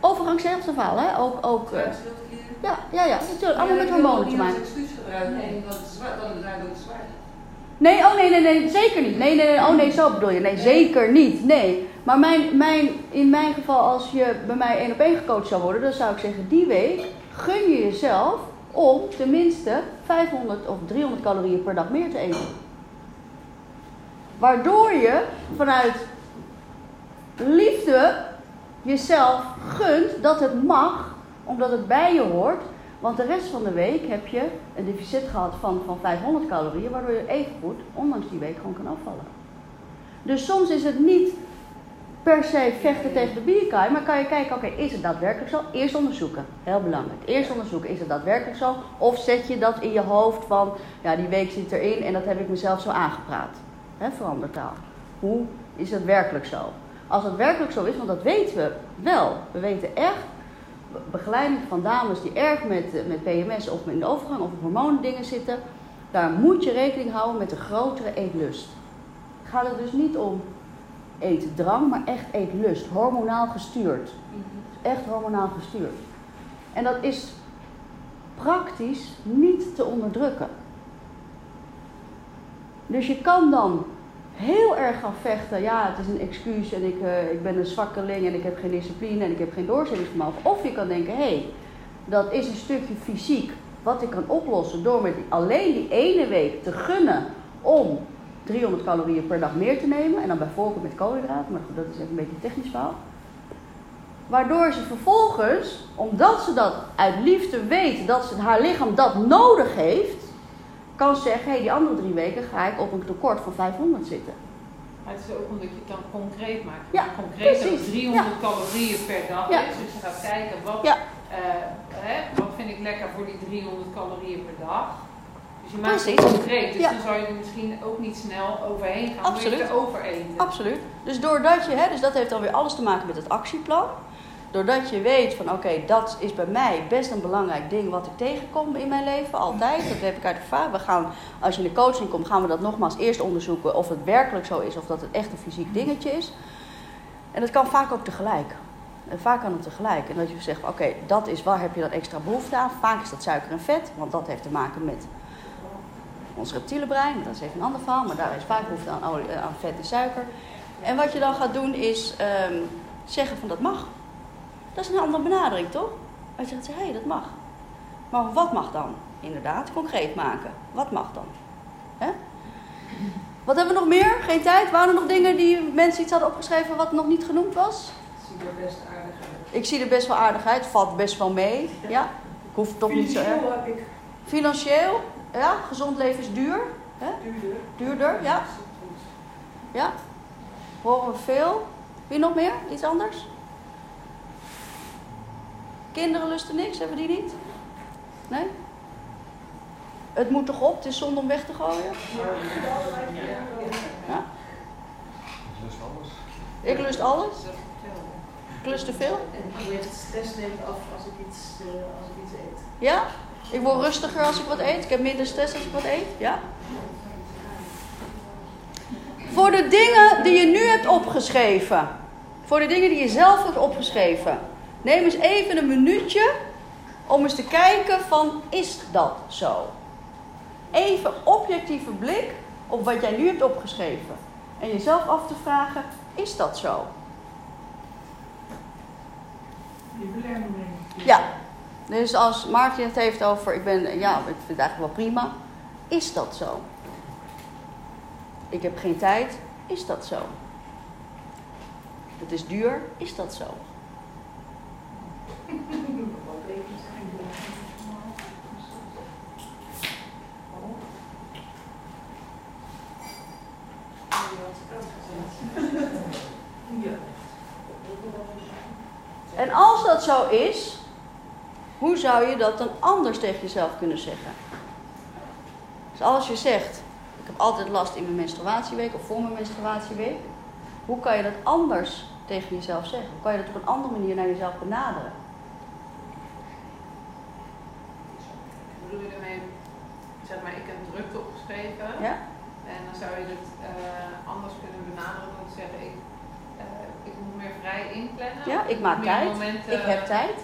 Overgang is hetzelfde verhaal, hè? Ook, ook, eh. Ja, ja, ja, natuurlijk. Allemaal met hormonen te maken. Excuus gebruiken, omdat het zwaar, dan daardoor het zwaar. Nee, oh nee, nee, nee, zeker niet. Nee, nee, nee, oh nee, zo bedoel je. Nee, zeker niet. Nee. Maar mijn, mijn, in mijn geval, als je bij mij één op één gecoacht zou worden, dan zou ik zeggen, die week gun je jezelf om tenminste 500 of 300 calorieën per dag meer te eten. Waardoor je vanuit liefde jezelf gunt dat het mag, omdat het bij je hoort. Want de rest van de week heb je een deficit gehad van, van 500 calorieën, waardoor je evengoed, ondanks die week, gewoon kan afvallen. Dus soms is het niet per se vechten tegen de bierkaai, maar kan je kijken, oké, is het daadwerkelijk zo? Eerst onderzoeken, heel belangrijk. Eerst onderzoeken, is het daadwerkelijk zo? Of zet je dat in je hoofd van, ja, die week zit erin en dat heb ik mezelf zo aangepraat. Hè, verandertaal. Hoe is het werkelijk zo? Als het werkelijk zo is, want dat weten we wel. We weten echt, begeleiding van dames die erg met, eh, met PMS of in de overgang of op hormonendingen zitten, daar moet je rekening houden met een grotere eetlust. Gaat het dus niet om eetdrang, maar echt eetlust, hormonaal gestuurd. Echt hormonaal gestuurd. En dat is praktisch niet te onderdrukken. Dus je kan dan heel erg gaan vechten. Ja, het is een excuus en ik, eh, ik ben een zwakkeling en ik heb geen discipline en ik heb geen doorzettingsvermogen. Of je kan denken, hé, hey, dat is een stukje fysiek wat ik kan oplossen door met alleen die ene week te gunnen om 300 calorieën per dag meer te nemen. En dan bijvoorbeeld met koolhydraten, maar goed, dat is even een beetje technisch verhaal. Waardoor ze vervolgens, omdat ze dat uit liefde weet, dat ze, haar lichaam dat nodig heeft, kan zeggen, hey, die andere drie weken ga ik op een tekort van 500 zitten. Maar het is ook omdat je het dan concreet maakt. Ja, concreet precies. 300 calorieën per dag Ja. is. Dus je gaat kijken wat, Ja. eh, hè, wat vind ik lekker voor die 300 calorieën per dag. Dus je maakt Precies. het concreet. Dus dan zou je er misschien ook niet snel overheen gaan. Absoluut. Absoluut. overeten. Absoluut. Dus doordat je, hè, dus dat heeft dan weer alles te maken met het actieplan. Doordat je weet van oké, dat is bij mij best een belangrijk ding wat ik tegenkom in mijn leven, altijd. Dat heb ik uit ervaring. We gaan, als je in de coaching komt, gaan we dat nogmaals eerst onderzoeken of het werkelijk zo is of dat het echt een fysiek dingetje is. En dat kan vaak ook tegelijk. En vaak kan het tegelijk. En dat je zegt, oké, dat is waar heb je dan extra behoefte aan. Vaak is dat suiker en vet, want dat heeft te maken met ons reptiele brein. Dat is even een ander verhaal, maar daar is vaak behoefte aan, eh, aan vet en suiker. En wat je dan gaat doen is ehm, zeggen van dat mag. Dat is een andere benadering, toch? Als je gaat zeggen, hé, hey, dat mag. Maar wat mag dan? Inderdaad, concreet maken. Wat mag dan? Hè? Wat hebben we nog meer? Geen tijd? Waren er nog dingen die mensen iets hadden opgeschreven wat nog niet genoemd was? ziet er best aardig uit. Ik zie er best wel aardig uit, valt best wel mee. Ja, ik hoef het toch niet zo erg. Financieel heb ik Financieel, ja, gezond leven is duur. Hè? duurder. Duurder, ja. Ja. Horen we veel. Wie nog meer? Iets anders? Kinderen lusten niks, hebben die niet? Nee? Het moet toch op, het is zonde om weg te gooien? Ja? Dus alles. Ik lust alles. Ik lust te veel. En stress neemt af als ik iets, eh, als ik iets eet. Ja? Ik word rustiger als ik wat eet. Ik heb minder stress als ik wat eet. Ja? Voor de dingen die je nu hebt opgeschreven. Voor de dingen die je zelf hebt opgeschreven. Neem eens even een minuutje om eens te kijken van is dat zo? Even objectieve blik op wat jij nu hebt opgeschreven. En jezelf af te vragen, is dat zo? Ja. Dus als Maartje het heeft over, ik ben, ja, ik vind het eigenlijk wel prima. Is dat zo? Ik heb geen tijd. Is dat zo? Het is duur. Is dat zo? En als dat zo is, hoe zou je dat dan anders tegen jezelf kunnen zeggen? Dus als je zegt, ik heb altijd last in mijn menstruatieweek of voor mijn menstruatieweek, hoe kan je dat anders tegen jezelf zeggen? Hoe kan je dat op een andere manier naar jezelf benaderen? bedoel je ermee, zeg maar, ik heb drukte opgeschreven. Ja? En dan zou je het eh, anders kunnen benaderen door te zeggen, ik, eh, ik moet meer vrij inplannen. Ja, ik maak Meer tijd. momenten- Ik heb tijd.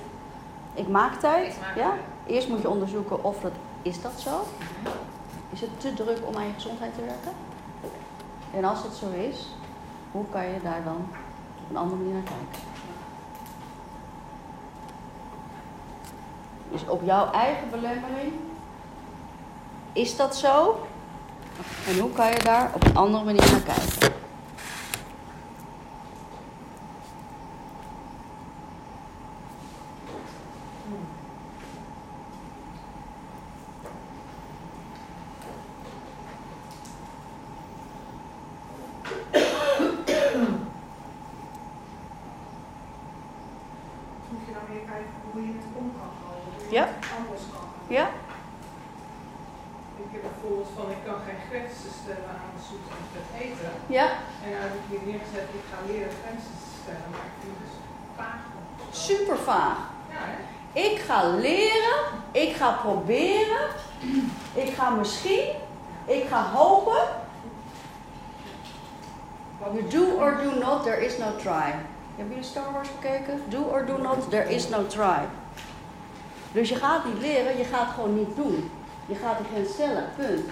Ik maak tijd. Ik maak Ja? tijd. Eerst moet je onderzoeken of dat is dat zo. Is het te druk om aan je gezondheid te werken? En als dat zo is, hoe kan je daar dan op een andere manier naar kijken? Dus op jouw eigen belemmering, is dat zo? En hoe kan je daar op een andere manier naar kijken? Moet je dan weer kijken hoe je het om kan houden. Hoe je Ja. het anders kan houden. Ja? Ik heb bijvoorbeeld van, ik kan geen grenzen stellen aan zoet en vet eten. Ja? En nou heb ik hier neergezet, ik ga leren grenzen te stellen, maar ik vind het dus vaag. Super vaag. Ja, hè? Ik ga leren, ik ga proberen, ik ga misschien, ik ga hopen. You do or do not, there is no try. Hebben jullie Star Wars gekeken? Do or do not, there is no try. Dus je gaat niet leren, je gaat gewoon niet doen. Je gaat de grens stellen, punt.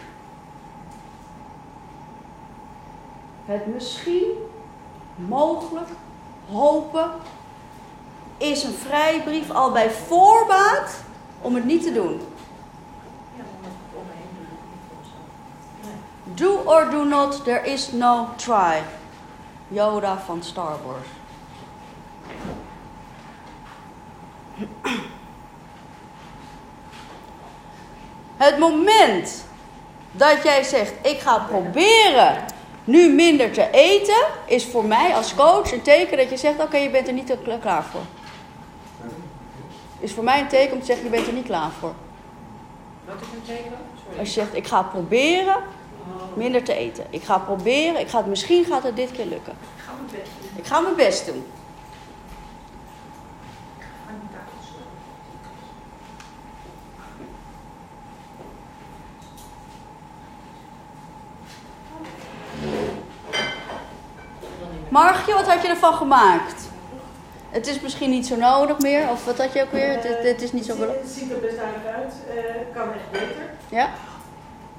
Het misschien, mogelijk, hopen, is een vrijbrief al bij voorbaat om het niet te doen. Do or do not, there is no try. Yoda van Star Wars. Het moment dat jij zegt, ik ga proberen nu minder te eten, is voor mij als coach een teken dat je zegt, oké, je bent er niet kla- klaar voor. Is voor mij een teken om te zeggen, je bent er niet klaar voor. Wat is een teken? Sorry. Als je zegt, ik ga proberen minder te eten. Ik ga proberen, ik ga het, misschien gaat het dit keer lukken. Ik ga mijn best doen. Ik ga mijn best doen. Margje, wat had je ervan gemaakt? Het is misschien niet zo nodig meer, of wat had je ook weer? Het, is niet zo belangrijk. ziet- Het ziet er best uit. eh, kan echt beter. Ja?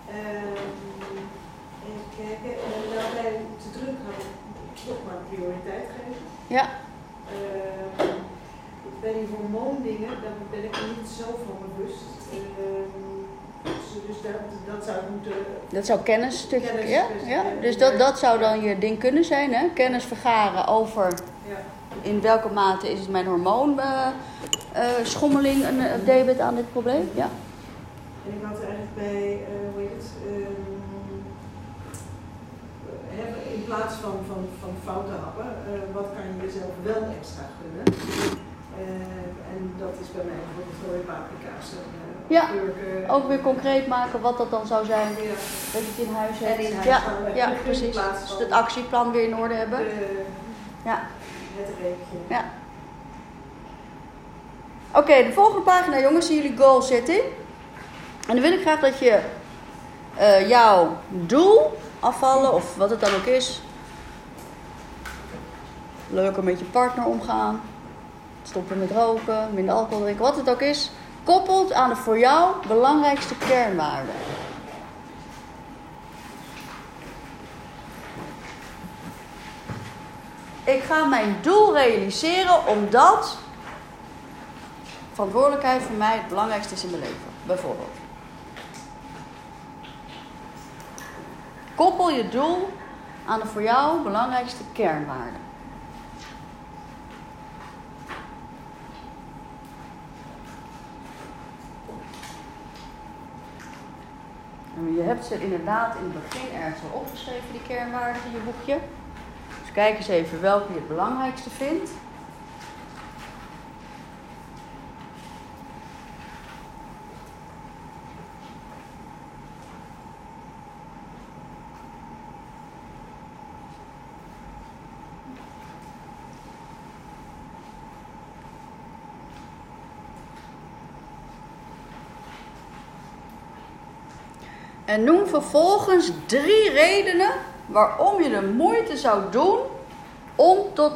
Even kijken. En nou bij te druk ik toch maar prioriteit gegeven. Ja. Bij die hormoondingen, daar ben ik er niet zo van bewust. Ehm, dus dat, dat zou moeten. Dat zou kennis stukje. Kennis, Ja, dus, ja. eh, Dus dat, dat zou dan je ding kunnen zijn, hè? Kennis vergaren over Ja. in welke mate is het mijn hormoonschommeling een uh, debet aan dit probleem. Ja. En ik had eigenlijk bij, plaats van, van, van foute happen, eh, wat kan je jezelf wel extra gunnen? Eh, en dat is bij mij bijvoorbeeld rode paprika's en uh, Ja, Ook weer concreet maken wat dat dan zou zijn. Ja, Dat je het in huis hebt. in huis ja, ja, In precies. Dus het actieplan weer in orde hebben. de- Ja. het reepje. Ja. Oké, de volgende pagina, jongens, zien jullie goal setting. En dan wil ik graag dat je eh, jouw doel afvallen, of wat het dan ook is. Leuker met je partner omgaan. Stoppen met roken, minder alcohol drinken, wat het ook is. Koppelt aan de voor jou belangrijkste kernwaarden. Ik ga mijn doel realiseren omdat verantwoordelijkheid voor mij het belangrijkste is in mijn leven. Bijvoorbeeld. Koppel je doel aan de voor jou belangrijkste kernwaarden. En je hebt ze inderdaad in het begin ergens al opgeschreven, die kernwaarden in je boekje. Dus kijk eens even welke je het belangrijkste vindt. En noem vervolgens drie redenen waarom je de moeite zou doen om tot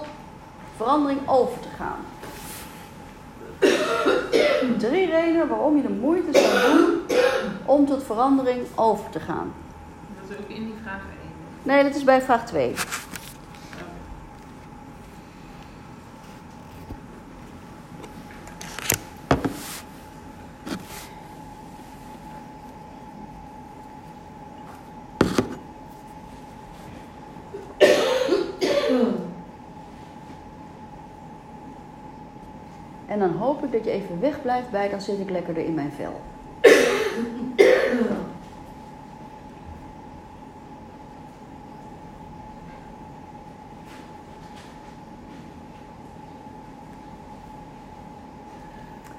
verandering over te gaan. Drie redenen waarom je de moeite zou doen om tot verandering over te gaan. Dat is ook in die vraag 1. Nee, dat is bij vraag 2. En dan hoop ik dat je even wegblijft bij, dan zit ik lekkerder in mijn vel.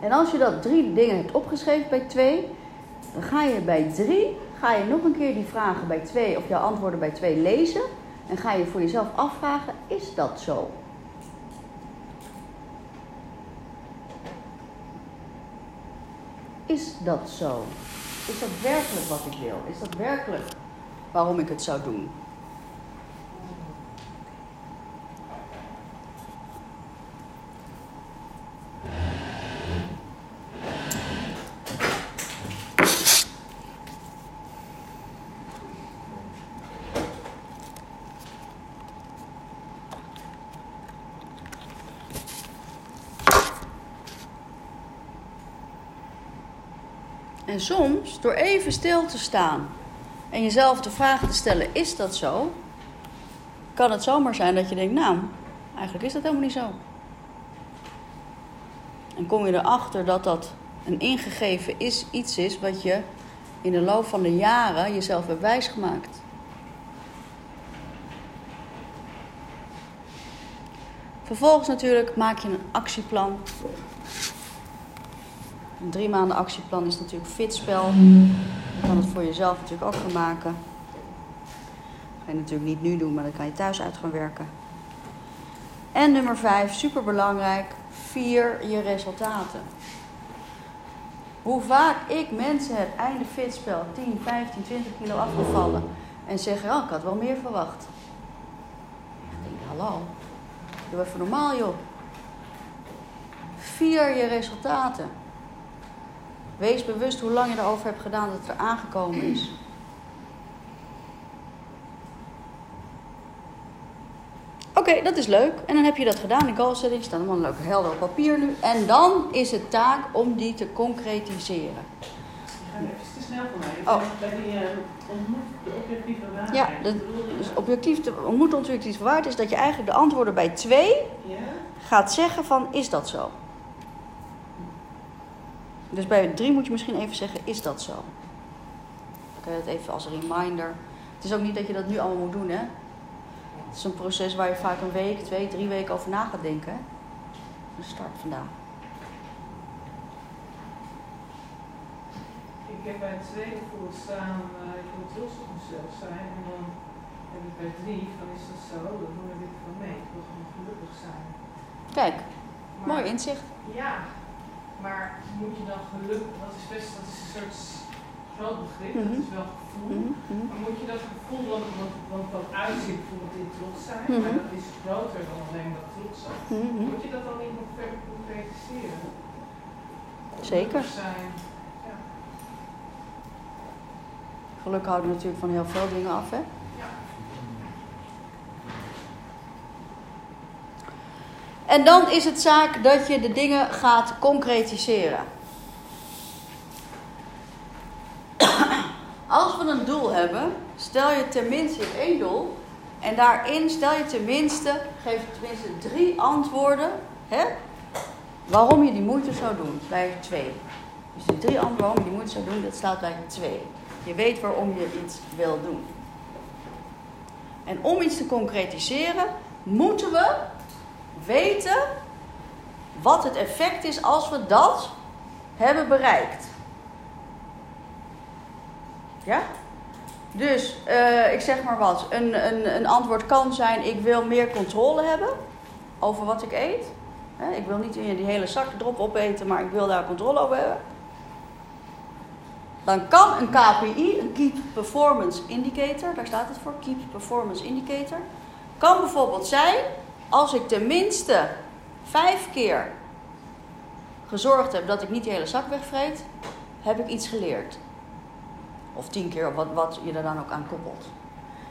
En als je dat drie dingen hebt opgeschreven bij twee, dan ga je bij drie, ga je nog een keer die vragen bij twee of jouw antwoorden bij twee lezen. En ga je voor jezelf afvragen, is dat zo? Is dat zo? Is dat werkelijk wat ik wil? Is dat werkelijk waarom ik het zou doen? Soms, door even stil te staan en jezelf de vraag te stellen: is dat zo? Kan het zomaar zijn dat je denkt: nou, eigenlijk is dat helemaal niet zo. En kom je erachter dat dat een ingegeven is, iets is wat je in de loop van de jaren jezelf hebt wijsgemaakt. Vervolgens natuurlijk maak je een actieplan. Een drie maanden actieplan is natuurlijk fitspel. Je kan het voor jezelf natuurlijk ook gaan maken. Dat ga je natuurlijk niet nu doen, maar dan kan je thuis uit gaan werken. En nummer vijf, super belangrijk, vier je resultaten. Hoe vaak ik mensen het einde fitspel 10, 15, 20 kilo afgevallen en zeggen, oh, ik had wel meer verwacht. Ik denk, hallo, doe even normaal joh. Vier je resultaten. Wees bewust hoe lang je erover hebt gedaan dat het er aangekomen is. Oké, dat is leuk. En dan heb je dat gedaan. De goal setting staat allemaal leuk helder op papier nu. En dan is het taak om die te concretiseren. Ik ga even te snel voor mij. Oh. Bij die uh, ontmoet de objectieve waarheid. Ja, dat, dus objectief ontmoet objectief waard is dat je eigenlijk de antwoorden bij twee Ja? gaat zeggen van is dat zo? Dus bij drie moet je misschien even zeggen is dat zo? Dan kan je het even als reminder. Het is ook niet dat je dat nu allemaal moet doen hè. Het is een proces waar je vaak een week, twee, drie weken over na gaat denken. Hè? Dus start vandaag. Ik heb bij het tweede voor staan, uh, ik wil trots op mezelf zijn. En dan heb ik bij drie van is dat zo, dan doe ik dit van mee. Ik wil gewoon gelukkig zijn. Kijk, Maar- mooi inzicht. Ja, maar moet je dan gelukkig, dat is best dat is een soort groot begrip, Mhm. dat is wel gevoel. Mhm, mhm. Maar moet je dat gevoel, want, want, want dat uitzicht bijvoorbeeld in trots zijn, Mhm. maar dat is groter dan alleen dat trots zijn. Mhm. Moet je dat dan niet nog verder concretiseren? Zeker. Zijn. Ja. Geluk houdt natuurlijk van heel veel dingen af, hè? En dan is het zaak dat je de dingen gaat concretiseren. Als we een doel hebben, stel je tenminste één doel. En daarin stel je tenminste, geef tenminste drie antwoorden. Hè, waarom je die moeite zou doen, bij twee. Dus die drie antwoorden waarom je die moeite zou doen, dat staat bij twee. Je weet waarom je iets wil doen. En om iets te concretiseren, moeten we weten wat het effect is als we dat hebben bereikt. Ja? Dus, eh, ik zeg maar wat. Een, een, een antwoord kan zijn: ik wil meer controle hebben over wat ik eet. Ik wil niet die hele zak erop opeten, maar ik wil daar controle over hebben. Dan kan een KPI, een Keep Performance Indicator, daar staat het voor, Keep Performance Indicator, kan bijvoorbeeld zijn als ik tenminste vijf keer gezorgd heb dat ik niet die hele zak wegvreet, heb ik iets geleerd. Of tien keer, of wat, wat je er dan ook aan koppelt.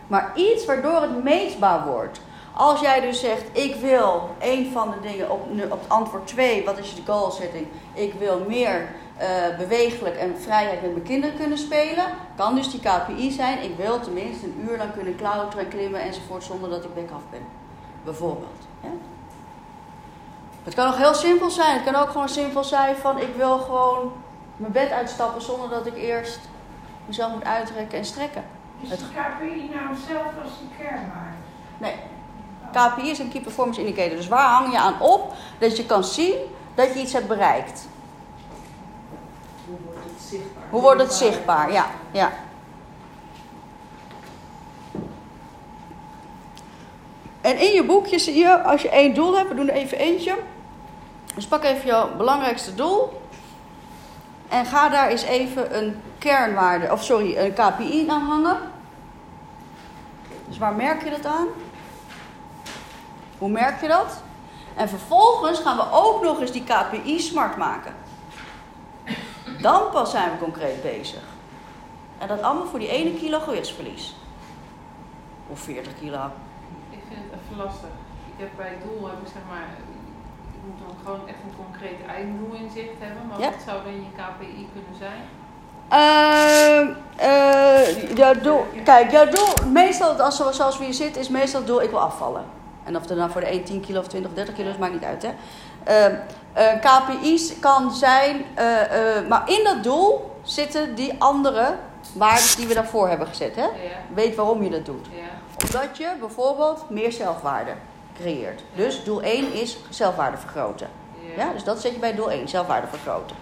Maar iets waardoor het meetbaar wordt. Als jij dus zegt, ik wil een van de dingen op, op antwoord 2, wat is je goal setting? Ik wil meer eh, bewegelijk en vrijheid met mijn kinderen kunnen spelen. Kan dus die KPI zijn, ik wil tenminste een uur lang kunnen klauteren en klimmen enzovoort zonder dat ik back af ben. Bijvoorbeeld. Ja? Het kan ook heel simpel zijn. Het kan ook gewoon simpel zijn van ik wil gewoon mijn bed uitstappen zonder dat ik eerst mezelf moet uitrekken en strekken. Is Het- de KPI nou hetzelfde als de kernwaarde? Nee. KPI is een Key Performance Indicator. Dus waar hang je aan op dat je kan zien dat je iets hebt bereikt? Hoe wordt het zichtbaar? Hoe wordt het zichtbaar? Ja, ja. En in je boekje zie je, als je één doel hebt, we doen er even eentje. Dus pak even jouw belangrijkste doel. En ga daar eens even een kernwaarde, of sorry, een KPI aan hangen. Dus waar merk je dat aan? Hoe merk je dat? En vervolgens gaan we ook nog eens die KPI smart maken. Dan pas zijn we concreet bezig. En dat allemaal voor die ene kilo gewichtsverlies. Of 40 kilo. Ik vind het even lastig. Ik heb bij het doel, heb ik zeg maar, ik moet dan gewoon echt een concreet einddoel in zicht hebben. Maar Ja. wat zou dan je KPI kunnen zijn? Eh, jouw doel, kijk, jouw doel, meestal als, zo- zoals we hier zitten, is meestal het doel: ik wil afvallen. En of er nou voor de 1 10 kilo of 20 of 30 kilo is, maakt niet uit. Hè? Ehm, eh, KPI's kan zijn, eh, maar in dat doel zitten die andere waarden die we daarvoor hebben gezet. Hè? Ja, Weet waarom je dat doet. ja. Omdat je bijvoorbeeld meer zelfwaarde creëert. Dus doel 1 is zelfwaarde vergroten. Ja, dus dat zet je bij doel 1, zelfwaarde vergroten.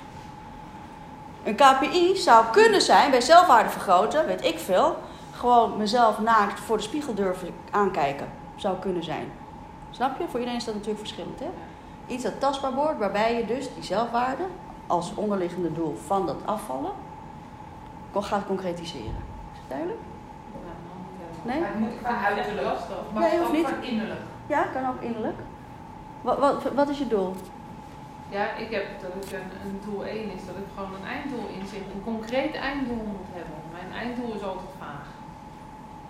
Een KPI zou kunnen zijn, bij zelfwaarde vergroten, weet ik veel, gewoon mezelf naakt voor de spiegel durven aankijken. Zou kunnen zijn. Snap je? Voor iedereen is dat natuurlijk verschillend. Hè? Iets dat tastbaar wordt, waarbij je dus die zelfwaarde als onderliggende doel van dat afvallen gaat concretiseren. Is het duidelijk? Nou, dan moet ik Nee? Maar het moet qua uiterlijk. lastig. Maar Nee, het hoeft ook niet. van innerlijk. Ja, kan ook innerlijk. Wat, wat, wat is je doel? Ja, ik heb dat ik een, een doel 1 is dat ik gewoon een einddoel in zich, een concreet einddoel moet hebben. Mijn einddoel is altijd vaag.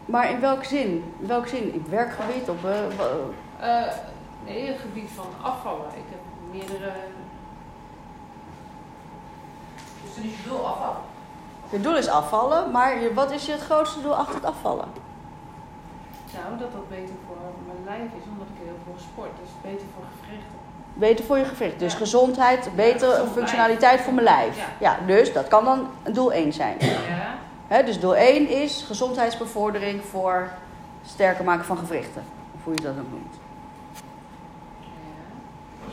Maar in welke zin? In welke zin? In werkgebied? Op, eh, wa- Eh, nee, het gebied van afvallen. Ik heb meerdere. Dus dan is je doel afval. je doel is afvallen, maar je- wat is je het grootste doel achter het afvallen? Nou, dat dat beter voor mijn lijf is, omdat ik heel veel sport. Dus beter voor gewrichten. Beter voor je gewricht. Dus Ja. gezondheid, betere functionaliteit voor mijn lijf. Ja. Ja, dus dat kan dan doel 1 zijn. Ja, Hè, dus doel 1 is gezondheidsbevordering voor sterker maken van gewrichten. Of hoe je dat ook noemt.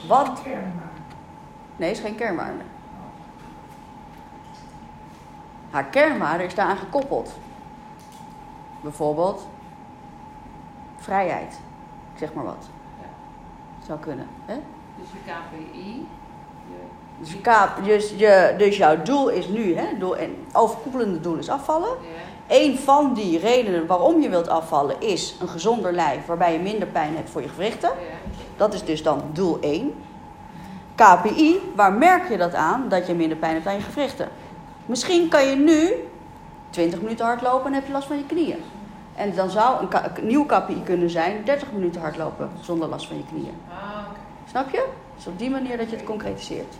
ja. Wat? Kernwaarde. Nee, is geen kernwaarde. Haar kernwaarde is daaraan gekoppeld. Bijvoorbeeld vrijheid. Ik zeg maar wat. Zou kunnen. Hè? Dus je KPI. Dus, K, dus, je, dus jouw doel is nu, hè, doel, en overkoepelende doel is afvallen. Ja. Een van die redenen waarom je wilt afvallen is een gezonder lijf waarbij je minder pijn hebt voor je gewrichten. Ja. Dat is dus dan doel 1. KPI, waar merk je dat aan dat je minder pijn hebt aan je gewrichten? Misschien kan je nu 20 minuten hardlopen en heb je last van je knieën. En dan zou een, ka- een nieuw KPI kunnen zijn 30 minuten hardlopen zonder last van je knieën. Ah. Snap je? Dus op die manier dat je het concretiseert.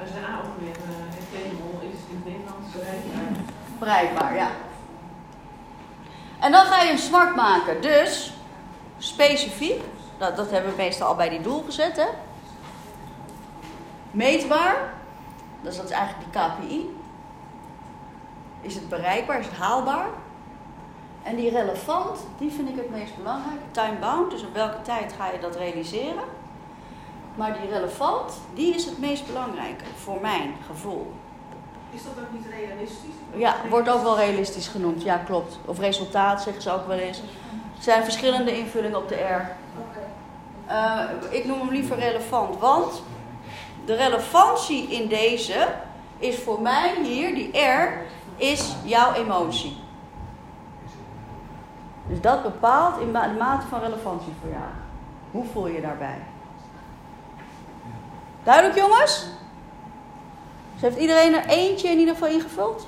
Als je A ook weer attainable is in het Nederlands bereikbaar. Bereikbaar, ja. En dan ga je een smart maken. Dus specifiek, dat, dat hebben we meestal al bij die doel gezet, hè? Meetbaar, dus dat is eigenlijk die KPI. Is het bereikbaar, is het haalbaar? En die relevant, die vind ik het meest belangrijk. Time-bound, dus op welke tijd ga je dat realiseren? Maar die relevant, die is het meest belangrijke voor mijn gevoel. Is dat ook niet realistisch? Ja, wordt ook wel realistisch genoemd. Ja, klopt. Of resultaat zeggen ze ook wel eens. Er zijn verschillende invullingen op de R. Eh, ik noem hem liever relevant, want de relevantie in deze is voor mij hier, die R, is jouw emotie. Dus dat bepaalt in de mate van relevantie voor jou. Hoe voel je je daarbij? Duidelijk jongens? Dus heeft iedereen er eentje in ieder geval ingevuld?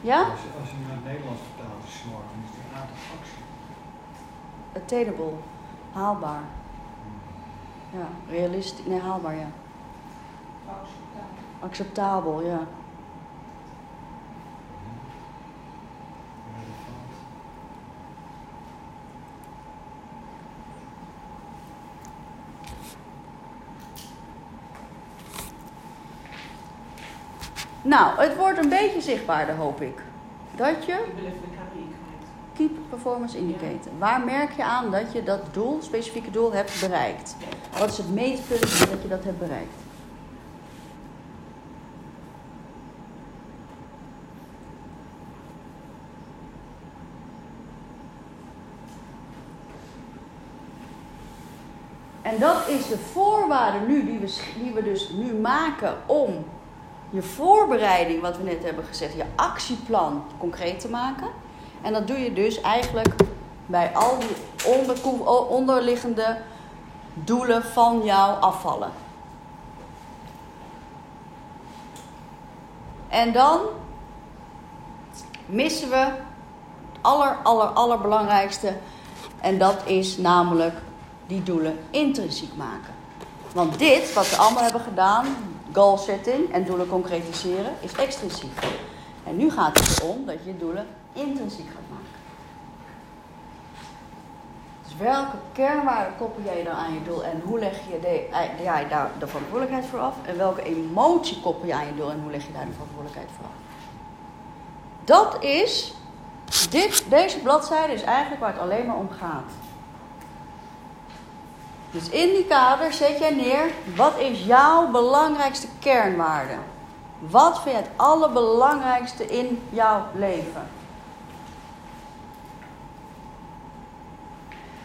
Ja? Als je, als je naar het Nederlands vertaalt, is smart, dan is het een aantal actie. Attainable. Haalbaar. Ja, realistisch. Nee, haalbaar, ja. Acceptabel, ja. Relevant. Nou, het wordt een beetje zichtbaarder, hoop ik. Dat je Ik wil even de KPI kwijt. Keep Performance Indicator. Waar merk je aan dat je dat doel, specifieke doel, hebt bereikt? Wat is het meetpunt dat je dat hebt bereikt? En dat is de voorwaarde nu die we, die we dus nu maken om je voorbereiding, wat we net hebben gezegd, je actieplan concreet te maken. En dat doe je dus eigenlijk bij al die onderliggende doelen van jouw afvallen. En dan missen we het aller, aller, allerbelangrijkste. En dat is namelijk die doelen intrinsiek maken. Want dit, wat we allemaal hebben gedaan, goal setting en doelen concretiseren, is extrinsiek. En nu gaat het erom dat je doelen intrinsiek gaat maken. Dus welke kernwaarden koppel jij dan aan je doel en hoe leg je de, eh, daar de verantwoordelijkheid voor af? En welke emotie koppel je aan je doel en hoe leg je daar de verantwoordelijkheid voor af? Dat is, dit, deze bladzijde is eigenlijk waar het alleen maar om gaat. Dus in die kader zet jij neer, wat is jouw belangrijkste kernwaarde? Wat vind je het allerbelangrijkste in jouw leven?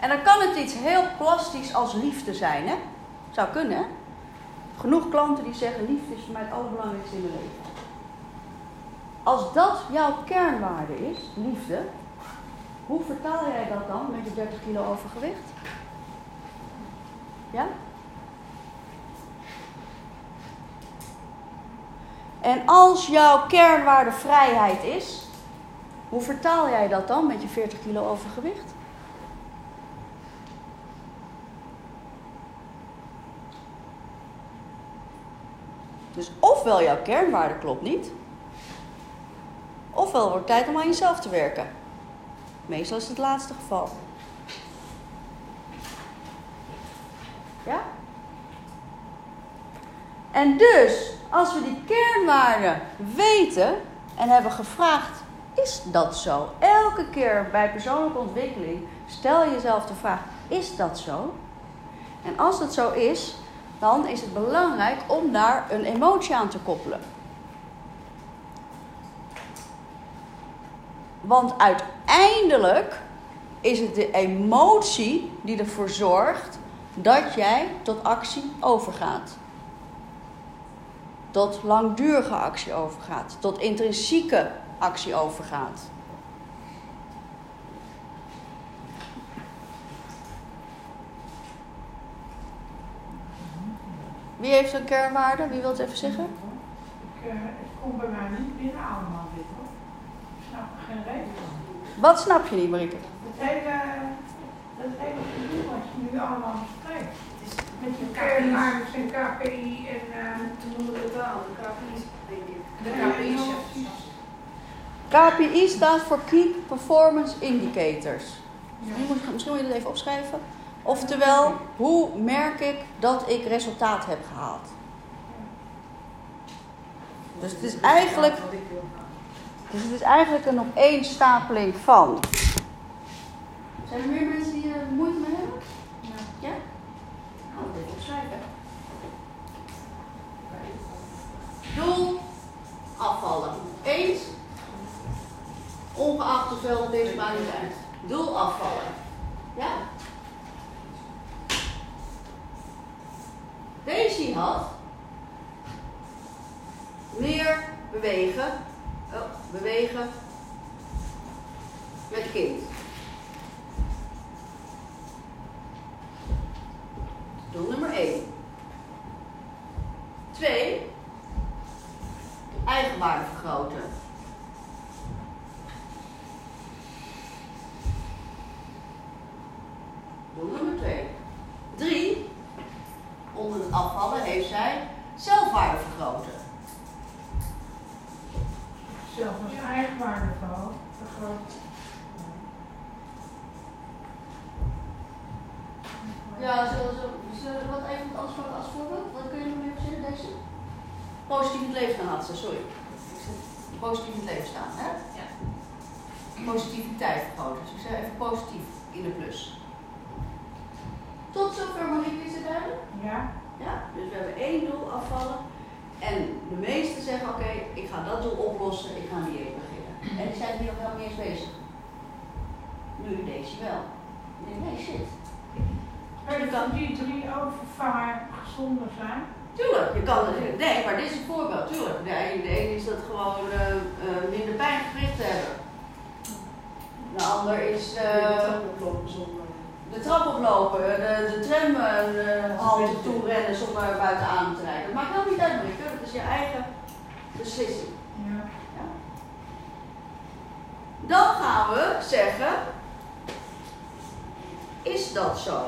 En dan kan het iets heel plastisch als liefde zijn, hè? Zou kunnen? Genoeg klanten die zeggen, liefde is voor mij het allerbelangrijkste in mijn leven. Als dat jouw kernwaarde is, liefde, hoe vertaal jij dat dan met je 30 kilo overgewicht? Ja? En als jouw kernwaarde vrijheid is, hoe vertaal jij dat dan met je 40 kilo overgewicht? Dus ofwel jouw kernwaarde klopt niet, ofwel wordt het tijd om aan jezelf te werken. Meestal is het het laatste geval. Ja? En dus, als we die kernwaarden weten en hebben gevraagd, is dat zo? Elke keer bij persoonlijke ontwikkeling stel je jezelf de vraag, is dat zo? En als dat zo is, dan is het belangrijk om daar een emotie aan te koppelen. Want uiteindelijk is het de emotie die ervoor zorgt dat jij tot actie overgaat. Tot langdurige actie overgaat. Tot intrinsieke actie overgaat. Wie heeft een kernwaarde? Wie wil het even zeggen? Ik, eh, het komt bij mij niet binnen allemaal dit hoor. Ik snap er geen reden van. Wat snap je niet, Marieke? Het hele, dat hele gedoe wat je nu allemaal bespreekt. Met je kernwaardes en KPI en uh, Toen noemen we het wel, de KPI's, denk ik. de KPI's. KPI staat voor Key Performance Indicators. Ja. Misschien moet je het even opschrijven. Oftewel, hoe merk ik dat ik resultaat heb gehaald? Dus het is eigenlijk, dus het is eigenlijk een opeenstapeling van. Zijn er meer mensen die er moeite mee hebben? Ja? Nou, even opschrijven. Doel afvallen. Eens. Ongeacht hoeveel deze baan niet uit. Doel afvallen. Ja? Daisy had meer bewegen. Oh, bewegen met kind. Doel nummer 1. 2. Eigenwaarde vergroten. Doel nummer 2. 3. Onder het afvallen heeft zij zelfwaarde vergroten. Zelf als eigenwaarde vergroot. Ja, zullen we, zullen we wat even anders pakken als voorbeeld? Wat kun je nog meer verzinnen, deze? Positief in het leven gaan sorry. Positief in het leven staan, hè? Ja. Positiviteit vergroten. Dus ik zeg even positief in de plus. Tot zover, Marieke, is het duidelijk? Ja, Ja, dus we hebben één doel afvallen. En de meesten zeggen, oké, ik ga dat doel oplossen, ik ga dieet beginnen. En die zijn hier nog helemaal niet eens bezig. Nu deze wel. Ik denk, nee, shit. maar je kan die drie overvangen gezonder zijn. Tuurlijk, je kan het. Nee, maar dit is een voorbeeld, tuurlijk. De ene, de ene is dat gewoon eh, eh, minder pijngericht hebben. De ander is eh, zonder. De trap oplopen, de, de tram uh, halte toe rennen zonder buiten adem te rijden. Dat maakt helemaal niet uit, Marieke. Dat is je eigen beslissing. Ja. Dan gaan we zeggen, is dat zo?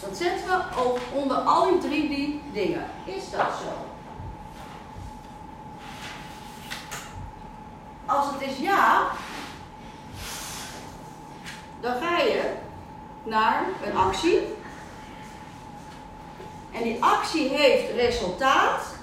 Dat zetten we ook onder al die drie die dingen. Is dat zo? Als het is ja, dan ga je naar een actie. En die actie heeft resultaat.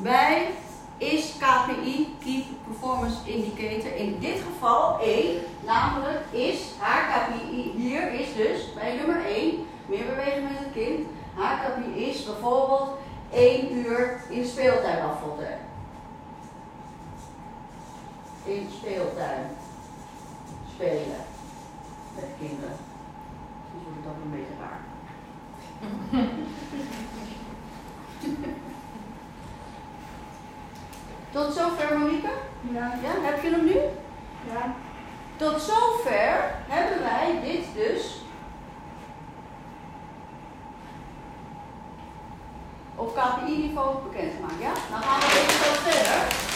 bij is KPI, Key Performance Indicator, in dit geval 1, namelijk is haar KPI hier is dus bij nummer 1, meer bewegen met het kind. Haar KPI is bijvoorbeeld 1 uur in speeltuin afvallen. In speeltuin spelen met kinderen. Dus wordt het dan een beetje raar. Tot zover, Monique? Ja, Ja, heb je hem nu? ja. Tot zover hebben wij dit dus op KPI-niveau bekendgemaakt. Ja? Dan gaan we even wat verder.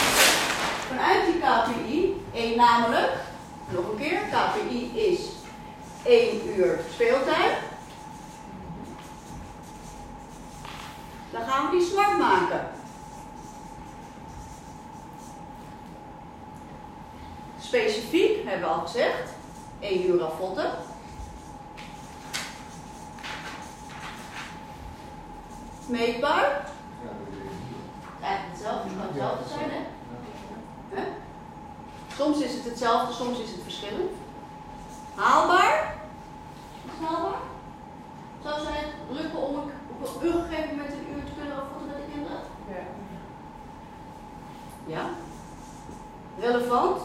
Vanuit die KPI, één namelijk, nog een keer, KPI is 1 uur speeltijd. Dan gaan we die smart maken. Specifiek hebben we al gezegd, 1 uur afvotten. Meetbaar, eigenlijk hetzelfde, het kan hetzelfde zijn hè? Hè? Soms is het hetzelfde, soms is het verschillend. Haalbaar, is haalbaar? Zou zij het lukken om ik op op een gegeven moment een uur te kunnen afvatten met de kinderen? Ja. Ja. Relevant,